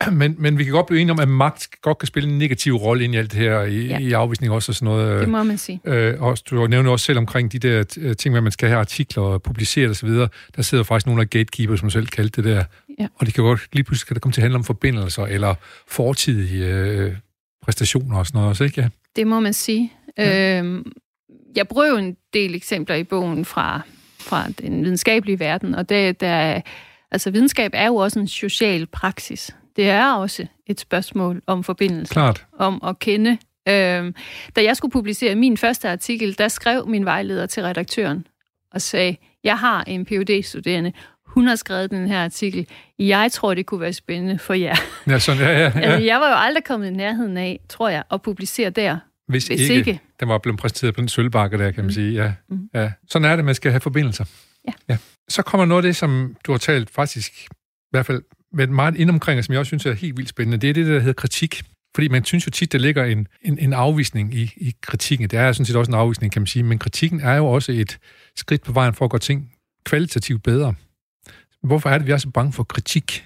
Men, men vi kan godt blive enige om, at magt godt kan spille en negativ rolle ind i alt det her, i, ja. i afvisning også og sådan noget. Det må man sige. Øh, og du nævner også selv omkring de der øh, ting, at man skal have artikler og publicere osv., der sidder faktisk nogle af gatekeepers, som selv kaldte det der. Ja. Og det kan godt, lige pludselig kan det komme til at handle om forbindelser eller fortidige øh, præstationer og sådan noget også, ikke? Ja. Det må man sige. Ja. Øhm, jeg bruger jo en del eksempler i bogen fra, fra den videnskabelige verden, og det, der, altså videnskab er jo også en social praksis. Det er også et spørgsmål om forbindelse. Klart. Om at kende. Øhm, da jeg skulle publicere min første artikel, der skrev min vejleder til redaktøren og sagde, jeg har en phd studerende hun har skrevet den her artikel. Jeg tror, det kunne være spændende for jer. Ja, sådan, ja, ja, ja. Altså, jeg var jo aldrig kommet i nærheden af, tror jeg, at publicere der. Hvis, hvis ikke, ikke. Den var blevet præsenteret på den sølvbakke der, kan man mm. sige. Ja. Mm. ja. Sådan er det, man skal have forbindelser. Ja. ja. Så kommer noget af det, som du har talt faktisk, i hvert fald men meget indomkring, som jeg også synes er helt vildt spændende. Det er det, der hedder kritik. Fordi man synes jo tit, der ligger en, en, en afvisning i, i kritikken. Det er sådan set også en afvisning, kan man sige. Men kritikken er jo også et skridt på vejen for at gøre ting kvalitativt bedre. Hvorfor er det, vi er så bange for kritik?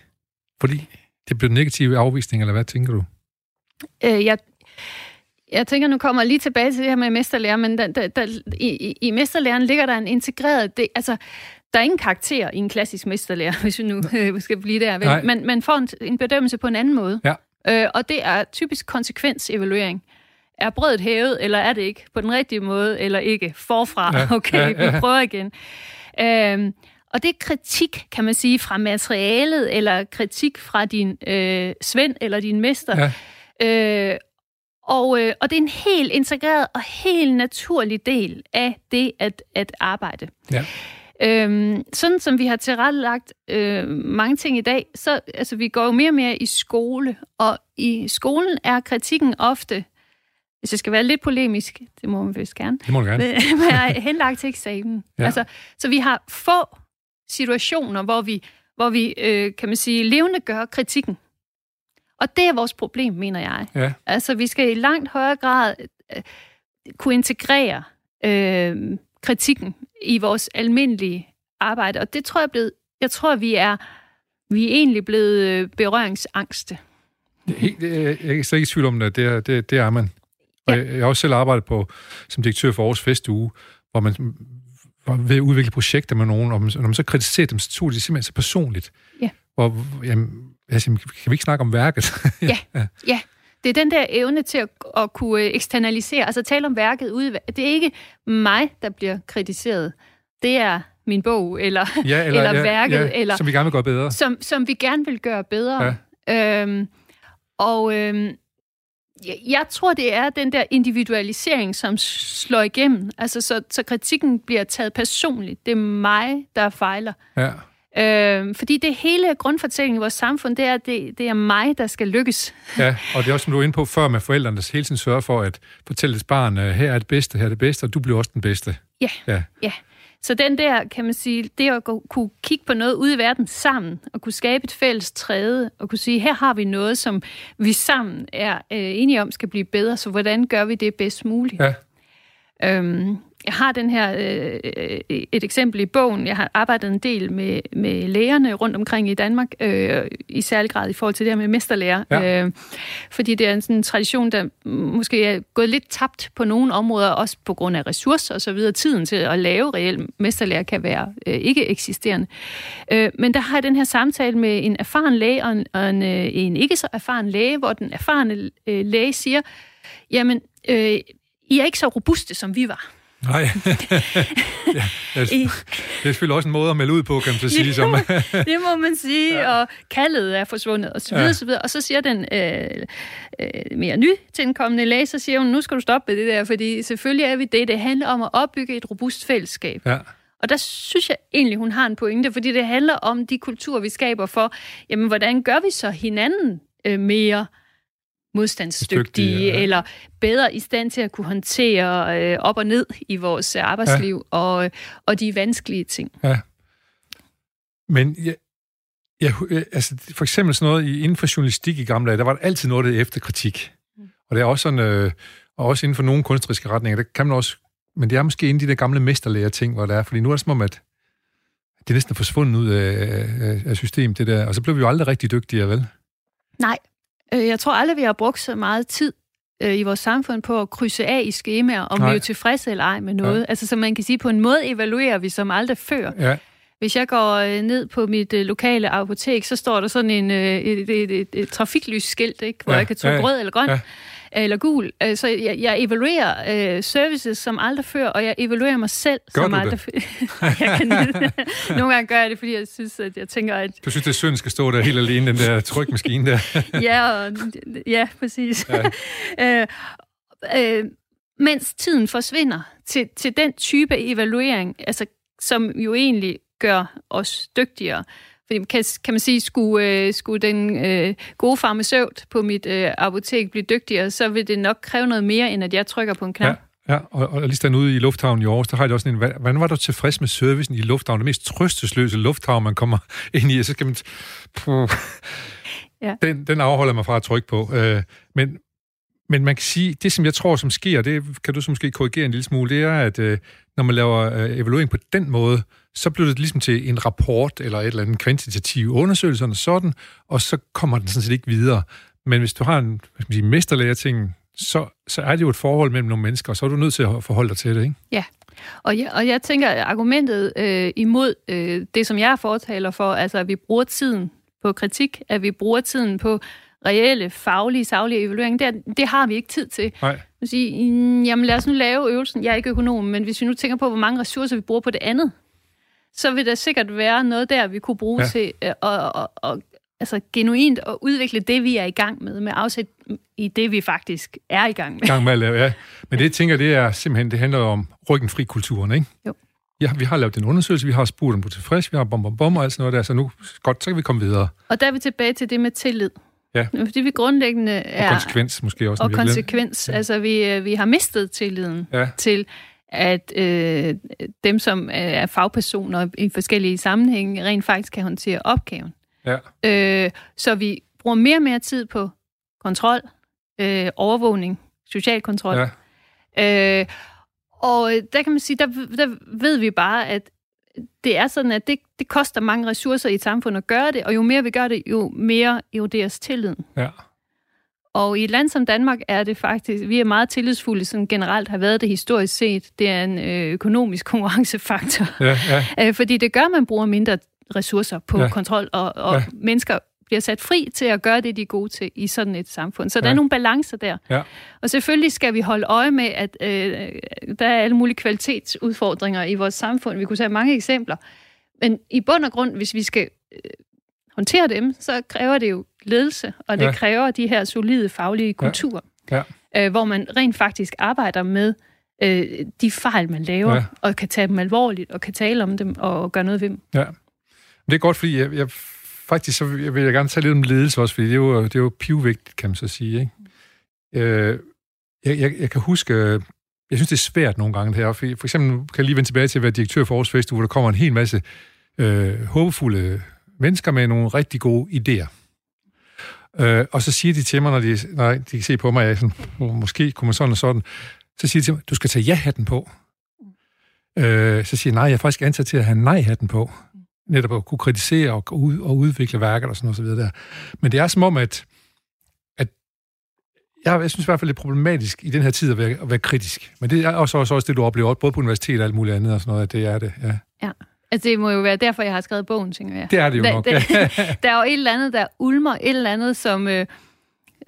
Fordi det bliver negativ afvisning, eller hvad tænker du? Øh, jeg, jeg tænker, nu kommer jeg lige tilbage til det her med mesterlærer, men der, der, der, i, i mesterlæren ligger der en integreret... Det, altså, der er ingen karakter i en klassisk mesterlærer, hvis vi nu øh, skal blive der. Vel? Man, man får en, en bedømmelse på en anden måde. Ja. Øh, og det er typisk konsekvensevaluering. Er brødet hævet, eller er det ikke? På den rigtige måde, eller ikke? Forfra. Ja. Okay, ja, ja. vi prøver igen. Øh, og det er kritik, kan man sige, fra materialet, eller kritik fra din øh, svend eller din mester. Ja. Øh, og, øh, og det er en helt integreret og helt naturlig del af det at, at arbejde. Ja. Øhm, sådan som vi har tilrettelagt øh, mange ting i dag, så altså, vi går jo mere og mere i skole, og i skolen er kritikken ofte, hvis jeg skal være lidt polemisk, det må man vist gerne, det må gerne. henlagt til eksamen. Ja. Altså, så vi har få situationer, hvor vi, hvor vi øh, kan man sige, levende gør kritikken. Og det er vores problem, mener jeg. Ja. Altså, vi skal i langt højere grad øh, kunne integrere øh, kritikken i vores almindelige arbejde. Og det tror jeg blevet, jeg tror, vi er, vi er egentlig blevet øh, berøringsangste. Det, det, jeg er slet ikke i tvivl om det. Det er, det, det er man. Og ja. jeg, jeg har også selv arbejdet på som direktør for Aarhus Festuge, hvor man var ved at udvikle projekter med nogen, og når man så kritiserer dem, så tog de simpelthen så personligt. Ja. Hvor, jamen, altså, kan vi ikke snakke om værket? ja, ja. ja. Det er den der evne til at, at kunne eksternalisere, altså tale om værket ude. Det er ikke mig, der bliver kritiseret. Det er min bog, eller, ja, eller, eller ja, værket. Ja, eller, som vi gerne vil gøre bedre. Som, som vi gerne vil gøre bedre. Ja. Øhm, og øhm, jeg tror, det er den der individualisering, som slår igennem. Altså, så, så kritikken bliver taget personligt. Det er mig, der fejler. Ja. Øh, fordi det hele grundfortællingen i vores samfund, det er, det, det er mig, der skal lykkes. Ja, og det er også, som du er inde på før med forældrene, der hele tiden sørger for at fortælle dit barn, her er det bedste, her er det bedste, og du bliver også den bedste. Ja, ja. ja. Så den der, kan man sige, det at kunne kigge på noget ude i verden sammen, og kunne skabe et fælles træde, og kunne sige, her har vi noget, som vi sammen er øh, enige om skal blive bedre, så hvordan gør vi det bedst muligt? Ja. Øhm, jeg har den her øh, et eksempel i bogen. Jeg har arbejdet en del med, med lægerne rundt omkring i Danmark, øh, i særlig grad i forhold til det her med mesterlærer. Ja. Øh, fordi det er en sådan tradition, der måske er gået lidt tabt på nogle områder, også på grund af ressourcer og så videre. Tiden til at lave reel mesterlærer kan være øh, ikke eksisterende. Øh, men der har jeg den her samtale med en erfaren læge og en, og en, øh, en ikke så erfaren læge, hvor den erfarne øh, læge siger, jamen, øh, I er ikke så robuste, som vi var. Nej. ja, det, er, det er selvfølgelig også en måde at melde ud på, kan man så sige. Som. det må man sige, ja. og kaldet er forsvundet, og så videre, ja. så videre. Og så siger den øh, øh, mere nytilkommende læge, så siger hun, nu skal du stoppe med det der, fordi selvfølgelig er vi det. Det handler om at opbygge et robust fællesskab. Ja. Og der synes jeg egentlig, hun har en pointe, fordi det handler om de kulturer, vi skaber for, jamen, hvordan gør vi så hinanden øh, mere modstandsdygtige, ja. eller bedre i stand til at kunne håndtere øh, op og ned i vores arbejdsliv, ja. og, og de vanskelige ting. Ja. Men jeg, jeg, altså, for eksempel sådan noget inden for journalistik i gamle dage, der var der altid noget, der efter kritik. Mm. Og det er også sådan, øh, og også inden for nogle kunstneriske retninger, der kan man også, men det er måske inden de der gamle mesterlærer ting, hvor der er, fordi nu er det som om, at det er næsten forsvundet ud af, af, af systemet, det der, og så blev vi jo aldrig rigtig dygtigere, vel? Nej, øh, jeg tror aldrig, vi har brugt så meget tid øh, i vores samfund på at krydse af i skemaer, om Nej. vi er tilfredse eller ej med noget. Ja. Altså, så man kan sige, på en måde evaluerer vi som aldrig før. Ja. Hvis jeg går øh, ned på mit øh, lokale apotek, så står der sådan en, øh, et, et, et, et trafiklysskilt, ikke? hvor ja, jeg kan trykke ja, rød eller grøn. Ja eller gul. Øh, så jeg, jeg evaluerer øh, services som aldrig før, og jeg evaluerer mig selv gør som aldrig før. jeg kan, nogle gange gør jeg det, fordi jeg synes, at jeg tænker, at... Du synes, det er synd skal stå der helt alene, den der trykmaskine der. ja, og, ja, præcis. Ja. øh, øh, mens tiden forsvinder til, til den type evaluering, altså, som jo egentlig gør os dygtigere. Kan, kan man sige, skulle, øh, skulle den øh, gode farmaceut på mit øh, apotek blive dygtigere, så vil det nok kræve noget mere, end at jeg trykker på en knap. Ja. Ja, og, og lige sådan ude i lufthavnen i Aarhus, der har jeg også en, hvordan var du tilfreds med servicen i lufthavnen? Det mest trøstesløse lufthavn, man kommer ind i, så skal man... Puh, ja. den, den afholder mig fra at trykke på. Øh, men, men man kan sige, det som jeg tror, som sker, det kan du så måske korrigere en lille smule, det er, at øh, når man laver øh, evaluering på den måde, så bliver det ligesom til en rapport eller et eller andet kvantitativ undersøgelse, og sådan, og så kommer den sådan set ikke videre. Men hvis du har en hvad skal man sige, ting, så, så er det jo et forhold mellem nogle mennesker, og så er du nødt til at forholde dig til det, ikke? Ja, og jeg, og jeg tænker, at argumentet øh, imod øh, det, som jeg fortaler for, altså at vi bruger tiden på kritik, at vi bruger tiden på reelle, faglige, saglige evaluering, det, det har vi ikke tid til. Nej. Sige, mm, jamen lad os nu lave øvelsen. Jeg er ikke økonom, men hvis vi nu tænker på, hvor mange ressourcer vi bruger på det andet, så vil der sikkert være noget der, vi kunne bruge ja. til at, at, at, at, altså genuint at udvikle det, vi er i gang med, med afsæt i det, vi faktisk er i gang med. Gang med at lave, ja. Men det, jeg tænker, det er simpelthen, det handler om ryggenfri-kulturen, ikke? Jo. Ja, vi har lavet en undersøgelse, vi har spurgt du er tilfreds, vi har bom, bom, bom og alt sådan noget der, så nu, godt, så kan vi komme videre. Og der er vi tilbage til det med tillid. Ja. Fordi vi grundlæggende er... Og konsekvens måske også. Og konsekvens. Ja. Altså, vi, øh, vi har mistet tilliden ja. til, at øh, dem, som er fagpersoner i forskellige sammenhænge, rent faktisk kan håndtere opgaven. Ja. Øh, så vi bruger mere og mere tid på kontrol, øh, overvågning, social kontrol. Ja. Øh, og der kan man sige, der, der ved vi bare, at det er sådan, at det, det koster mange ressourcer i et samfund at gøre det, og jo mere vi gør det, jo mere eroderes tilliden. Ja. Og i et land som Danmark er det faktisk, vi er meget tillidsfulde, som generelt har været det historisk set. Det er en øh, økonomisk konkurrencefaktor. Ja, ja. Øh, fordi det gør, at man bruger mindre ressourcer på ja. kontrol, og, og ja. mennesker bliver sat fri til at gøre det, de er gode til i sådan et samfund. Så ja. der er nogle balancer der. Ja. Og selvfølgelig skal vi holde øje med, at øh, der er alle mulige kvalitetsudfordringer i vores samfund. Vi kunne tage mange eksempler. Men i bund og grund, hvis vi skal øh, håndtere dem, så kræver det jo ledelse, og det ja. kræver de her solide faglige kulturer, ja. Ja. Øh, hvor man rent faktisk arbejder med øh, de fejl, man laver, ja. og kan tage dem alvorligt, og kan tale om dem, og gøre noget ved dem. Ja. Det er godt, fordi jeg, jeg faktisk så vil jeg gerne tale lidt om ledelse også, fordi det er jo, det er jo pivvigtigt, kan man så sige. Ikke? Øh, jeg, jeg, jeg kan huske, øh, jeg synes, det er svært nogle gange det her. For, for eksempel kan jeg lige vende tilbage til at være direktør for Aarhus Festival, hvor der kommer en hel masse øh, håbefulde mennesker med nogle rigtig gode idéer. Øh, og så siger de til mig, når de, når de kan se på mig, jeg sådan, måske kunne man sådan og sådan, så siger de til mig, du skal tage ja-hatten på. Øh, så siger jeg, nej, jeg er faktisk ansat til at have nej-hatten på netop at kunne kritisere og, ud, og udvikle værker og sådan noget så videre der. Men det er som om, at, at jeg, jeg synes i hvert fald, det er problematisk i den her tid at være, at være kritisk. Men det er også, også, også det, du oplever, både på universitet og alt muligt andet og sådan noget, at det er det, ja. Ja. Altså, det må jo være derfor, jeg har skrevet bogen, tænker jeg. Det er det jo nok. Der, der, der er jo et eller andet, der ulmer, et eller andet, som, øh,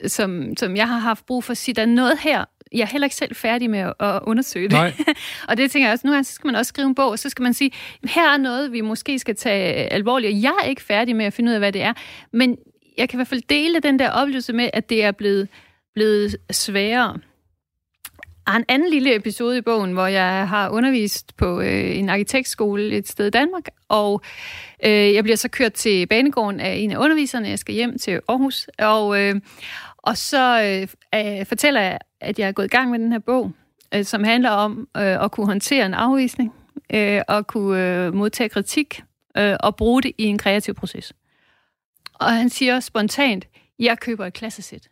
som, som jeg har haft brug for at sige, der er noget her, jeg er heller ikke selv færdig med at undersøge det. Nej. og det tænker jeg også, nu gange, så skal man også skrive en bog, og så skal man sige, her er noget, vi måske skal tage alvorligt, og jeg er ikke færdig med at finde ud af, hvad det er. Men jeg kan i hvert fald dele den der oplevelse med, at det er blevet, blevet sværere. Jeg har en anden lille episode i bogen, hvor jeg har undervist på øh, en arkitektskole et sted i Danmark, og øh, jeg bliver så kørt til banegården af en af underviserne. Jeg skal hjem til Aarhus, og, øh, og så øh, øh, fortæller jeg, at jeg er gået i gang med den her bog, øh, som handler om øh, at kunne håndtere en afvisning, øh, og kunne øh, modtage kritik, øh, og bruge det i en kreativ proces. Og han siger spontant, jeg køber et klassesæt.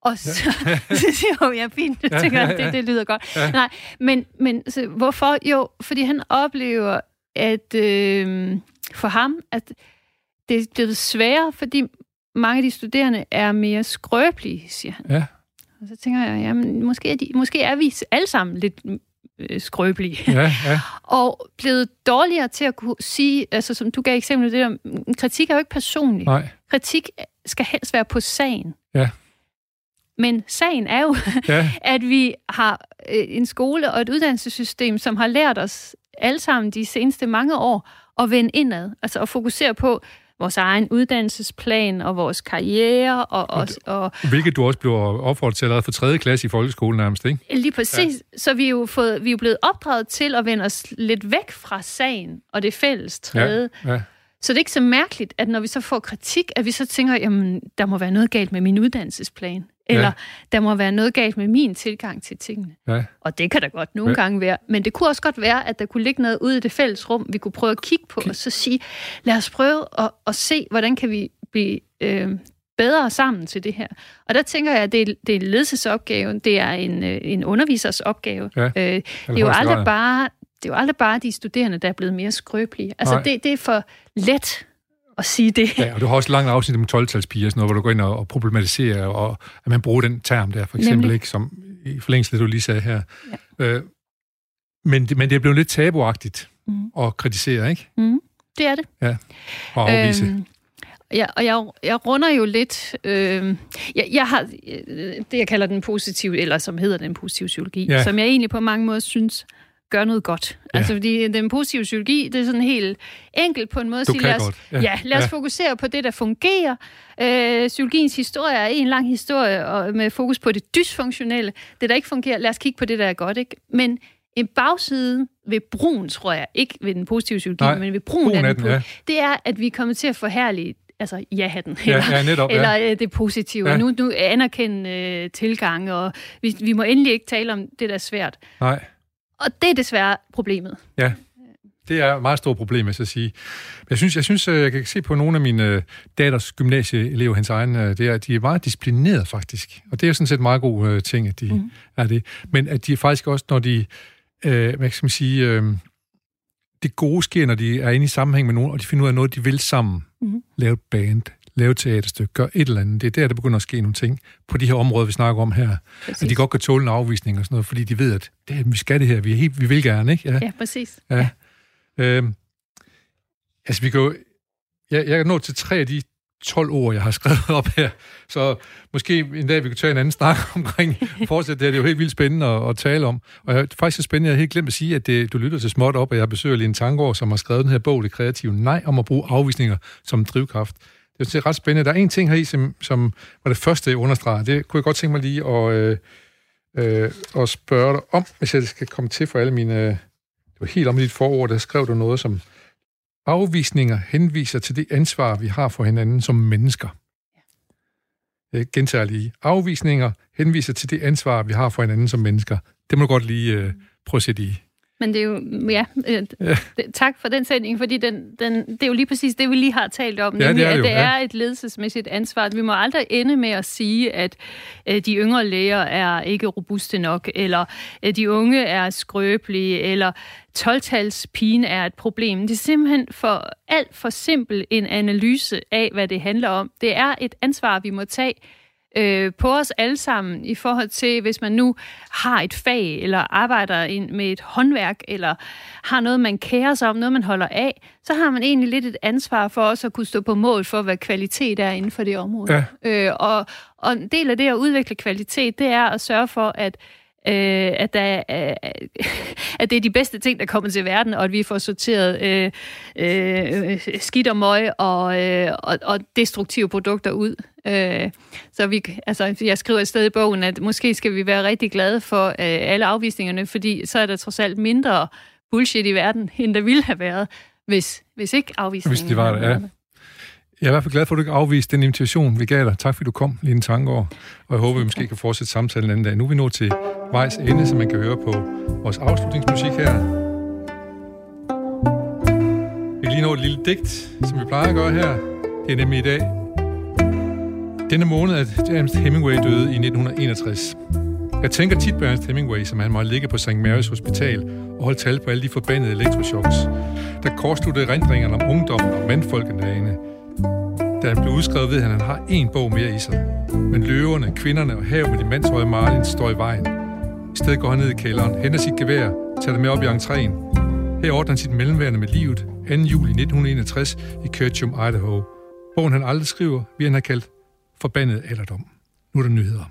Og så, ja. så siger jeg, ja, fint, jeg tænker, det, det lyder godt. Ja. Nej, men, men så, hvorfor? Jo, fordi han oplever, at øh, for ham, at det er blevet sværere, fordi mange af de studerende er mere skrøbelige, siger han. Ja. Og så tænker jeg, jamen, måske er, de, måske er vi alle sammen lidt øh, skrøbelige. Ja, ja. og blevet dårligere til at kunne sige, altså som du gav eksempel, det der, kritik er jo ikke personlig. Nej. Kritik skal helst være på sagen. Ja. Men sagen er jo, Ja. at vi har øh, en skole og et uddannelsessystem, som har lært os alle sammen de seneste mange år at vende indad, altså at fokusere på vores egen uddannelsesplan og vores karriere og, og, og Hvilket du også blev opfordret til allerede for tredje klasse i folkeskolen nærmest, ikke? Lige præcis. Ja. Så vi er, jo fået, vi er jo blevet opdraget til at vende os lidt væk fra sagen og det fælles træde. Ja, ja. Så det er ikke så mærkeligt, at når vi så får kritik, at vi så tænker, jamen, der må være noget galt med min uddannelsesplan. Eller Ja. der må være noget galt med min tilgang til tingene. ja. Og det kan der godt nogle Ja. gange være. Men det kunne også godt være, at der kunne ligge noget ude i det fælles rum, vi kunne prøve at kigge på, og så sige, lad os prøve at, at se, hvordan kan vi blive øh, bedre sammen til det her. Og der tænker jeg, at det er, det er en ledelsesopgave, det er en, øh, en undervisers opgave. Ja, øh, det, er jo aldrig bare, det er jo aldrig bare de studerende, der er blevet mere skrøbelige. Altså, Nej. det, det er for let at sige det. Ja, og du har også langt afsnit om 12-talspiger, sådan noget, hvor du går ind og, og problematiserer, og at man bruger den term der, for eksempel, Nemlig. ikke, som i forlængelse det, du lige sagde her. Ja. Øh, men, det- men det er blevet lidt tabuagtigt Mhm. at kritisere, ikke? Det er det. Og afvise. Øhm, ja, og jeg, jeg runder jo lidt... Øh, jeg, jeg har øh, det, jeg kalder den positive, eller som hedder den positive psykologi, Ja. ja. som jeg egentlig på mange måder synes gør noget godt. Ja. Altså, fordi den positive psykologi, det er sådan helt enkelt på en måde Du sige, kan lad os, godt. Ja. ja. Lad os Ja. fokusere på det, der fungerer. Øh, psykologiens historie er en lang historie og med fokus på det dysfunktionelle. Det, der ikke fungerer, lad os kigge på det, der er godt. Ikke? Men en bagside ved brun, tror jeg, ikke ved den positive psykologi, Nej, men ved brun, brugen af den, den, ja. det er, at vi kommer til at forhærlige altså ja-hatten, Ja, eller, ja, netop, ja. eller øh, det positive. Ja. Nu, nu anerkende øh, tilgang, og vi, vi må endelig ikke tale om det, der er svært. Nej, Og det er desværre problemet. ja. Det er et meget stort problem, jeg skal sige. Men jeg synes, jeg, synes, øh, jeg kan se på nogle af mine øh, datters gymnasieelever, hans egen, øh, det er, at de er meget disciplineret faktisk. Og det er jo sådan set en meget god ting, at de mm. er det. Men at de faktisk også, når de, øh, hvad skal man sige, øh, det gode sker, når de er inde i sammenhæng med nogen, og de finder ud af noget, de vil sammen. Mhm. Lave et band, lave et teaterstykke, gøre et eller andet. Det er der, der begynder at ske nogle ting på de her områder, vi snakker om her. Præcis. At de godt kan tåle en afvisning og sådan noget, fordi de ved, at det, her, vi skal det her, vi, er helt, vi vil gerne, ikke? Ja. Ja, præcis. Ja. Øhm, altså, vi kan jo... Jeg, jeg er nået til tre af de 12 ord, jeg har skrevet op her. Så måske en dag, vi kan tage en anden snak omkring fortsætte det her. Det er jo helt vildt spændende at, at tale om. Og jeg, det er faktisk så spændende, jeg har helt glemt at sige, at det, du lytter til Småt Op, og jeg besøger Line Tangård, som har skrevet den her bog, Det kreative nej, om at bruge afvisninger som drivkraft. Det er sådan set ret spændende. Der er en ting her i, som, som var det første, jeg understreger. Det kunne jeg godt tænke mig lige at, øh, øh, at spørge dig om, hvis jeg skal komme til for alle mine... Øh, det var helt om dit forord, der skrev du noget som afvisninger henviser til det ansvar, vi har for hinanden som mennesker. Jeg gentager lige. Afvisninger henviser til det ansvar, vi har for hinanden som mennesker. Det må du godt lige øh, prøve at sætte i. Men det er jo, ja, øh, det, tak for den sætning, fordi den, den, det er jo lige præcis det, vi lige har talt om, Ja, det nemlig det at jo, det ja. er et ledelsesmæssigt ansvar. Vi må aldrig ende med at sige, at øh, de yngre læger er ikke robuste nok, eller øh, de unge er skrøbelige, eller 12-talspigen er et problem. Det er simpelthen for alt for simpel en analyse af, hvad det handler om. Det er et ansvar, vi må tage øh, på os alle sammen i forhold til, hvis man nu har et fag, eller arbejder ind med et håndværk, eller har noget, man kærer sig om, noget, man holder af, så har man egentlig lidt et ansvar for også at kunne stå på mål for, hvad kvalitet er inden for det område. Ja. Øh, og, og en del af det at udvikle kvalitet, det er at sørge for, at øh, at, der, er, at det er de bedste ting, der kommer til verden, og at vi får sorteret øh, øh, skidt og møg og, øh, og, og destruktive produkter ud. Øh, så vi, altså, jeg skriver et sted i bogen, at måske skal vi være rigtig glade for øh, alle afvisningerne, fordi så er der trods alt mindre bullshit i verden, end der ville have været, hvis, hvis ikke afvisningen Hvis det var der, ja. Jeg er i hvert fald glad for, at du ikke afviste den invitation, vi gav dig. Tak fordi du kom, Line Tangård. Og jeg håber, vi måske kan fortsætte samtalen en anden dag. Nu er vi nået til vejs ende, så man kan høre på vores afslutningsmusik her. Vi kan lige nå et lille digt, som vi plejer at gøre her. Det er nemlig i dag. Denne måned, at James Hemingway døde i 1961. Jeg tænker tit på Ernest Hemingway, som han måtte ligge på St. Mary's Hospital og holde tal på alle de forbandede elektroshocks, der kortsluttede erindringerne om ungdommen og mandfolkene derinde. Da han blev udskrevet, ved han, at han har en bog mere i sig. Men løverne, kvinderne og havet med de mandshøje Marlin står i vejen. I stedet går han ned i kælderen, henter sit gevær, tager det med op i entréen. Her ordner han sit mellemværende med livet 2. juli 1961 i Ketchum, Idaho. Bogen han aldrig skriver, vi han har kaldt Forbandet alderdom. Nu er der nyheder.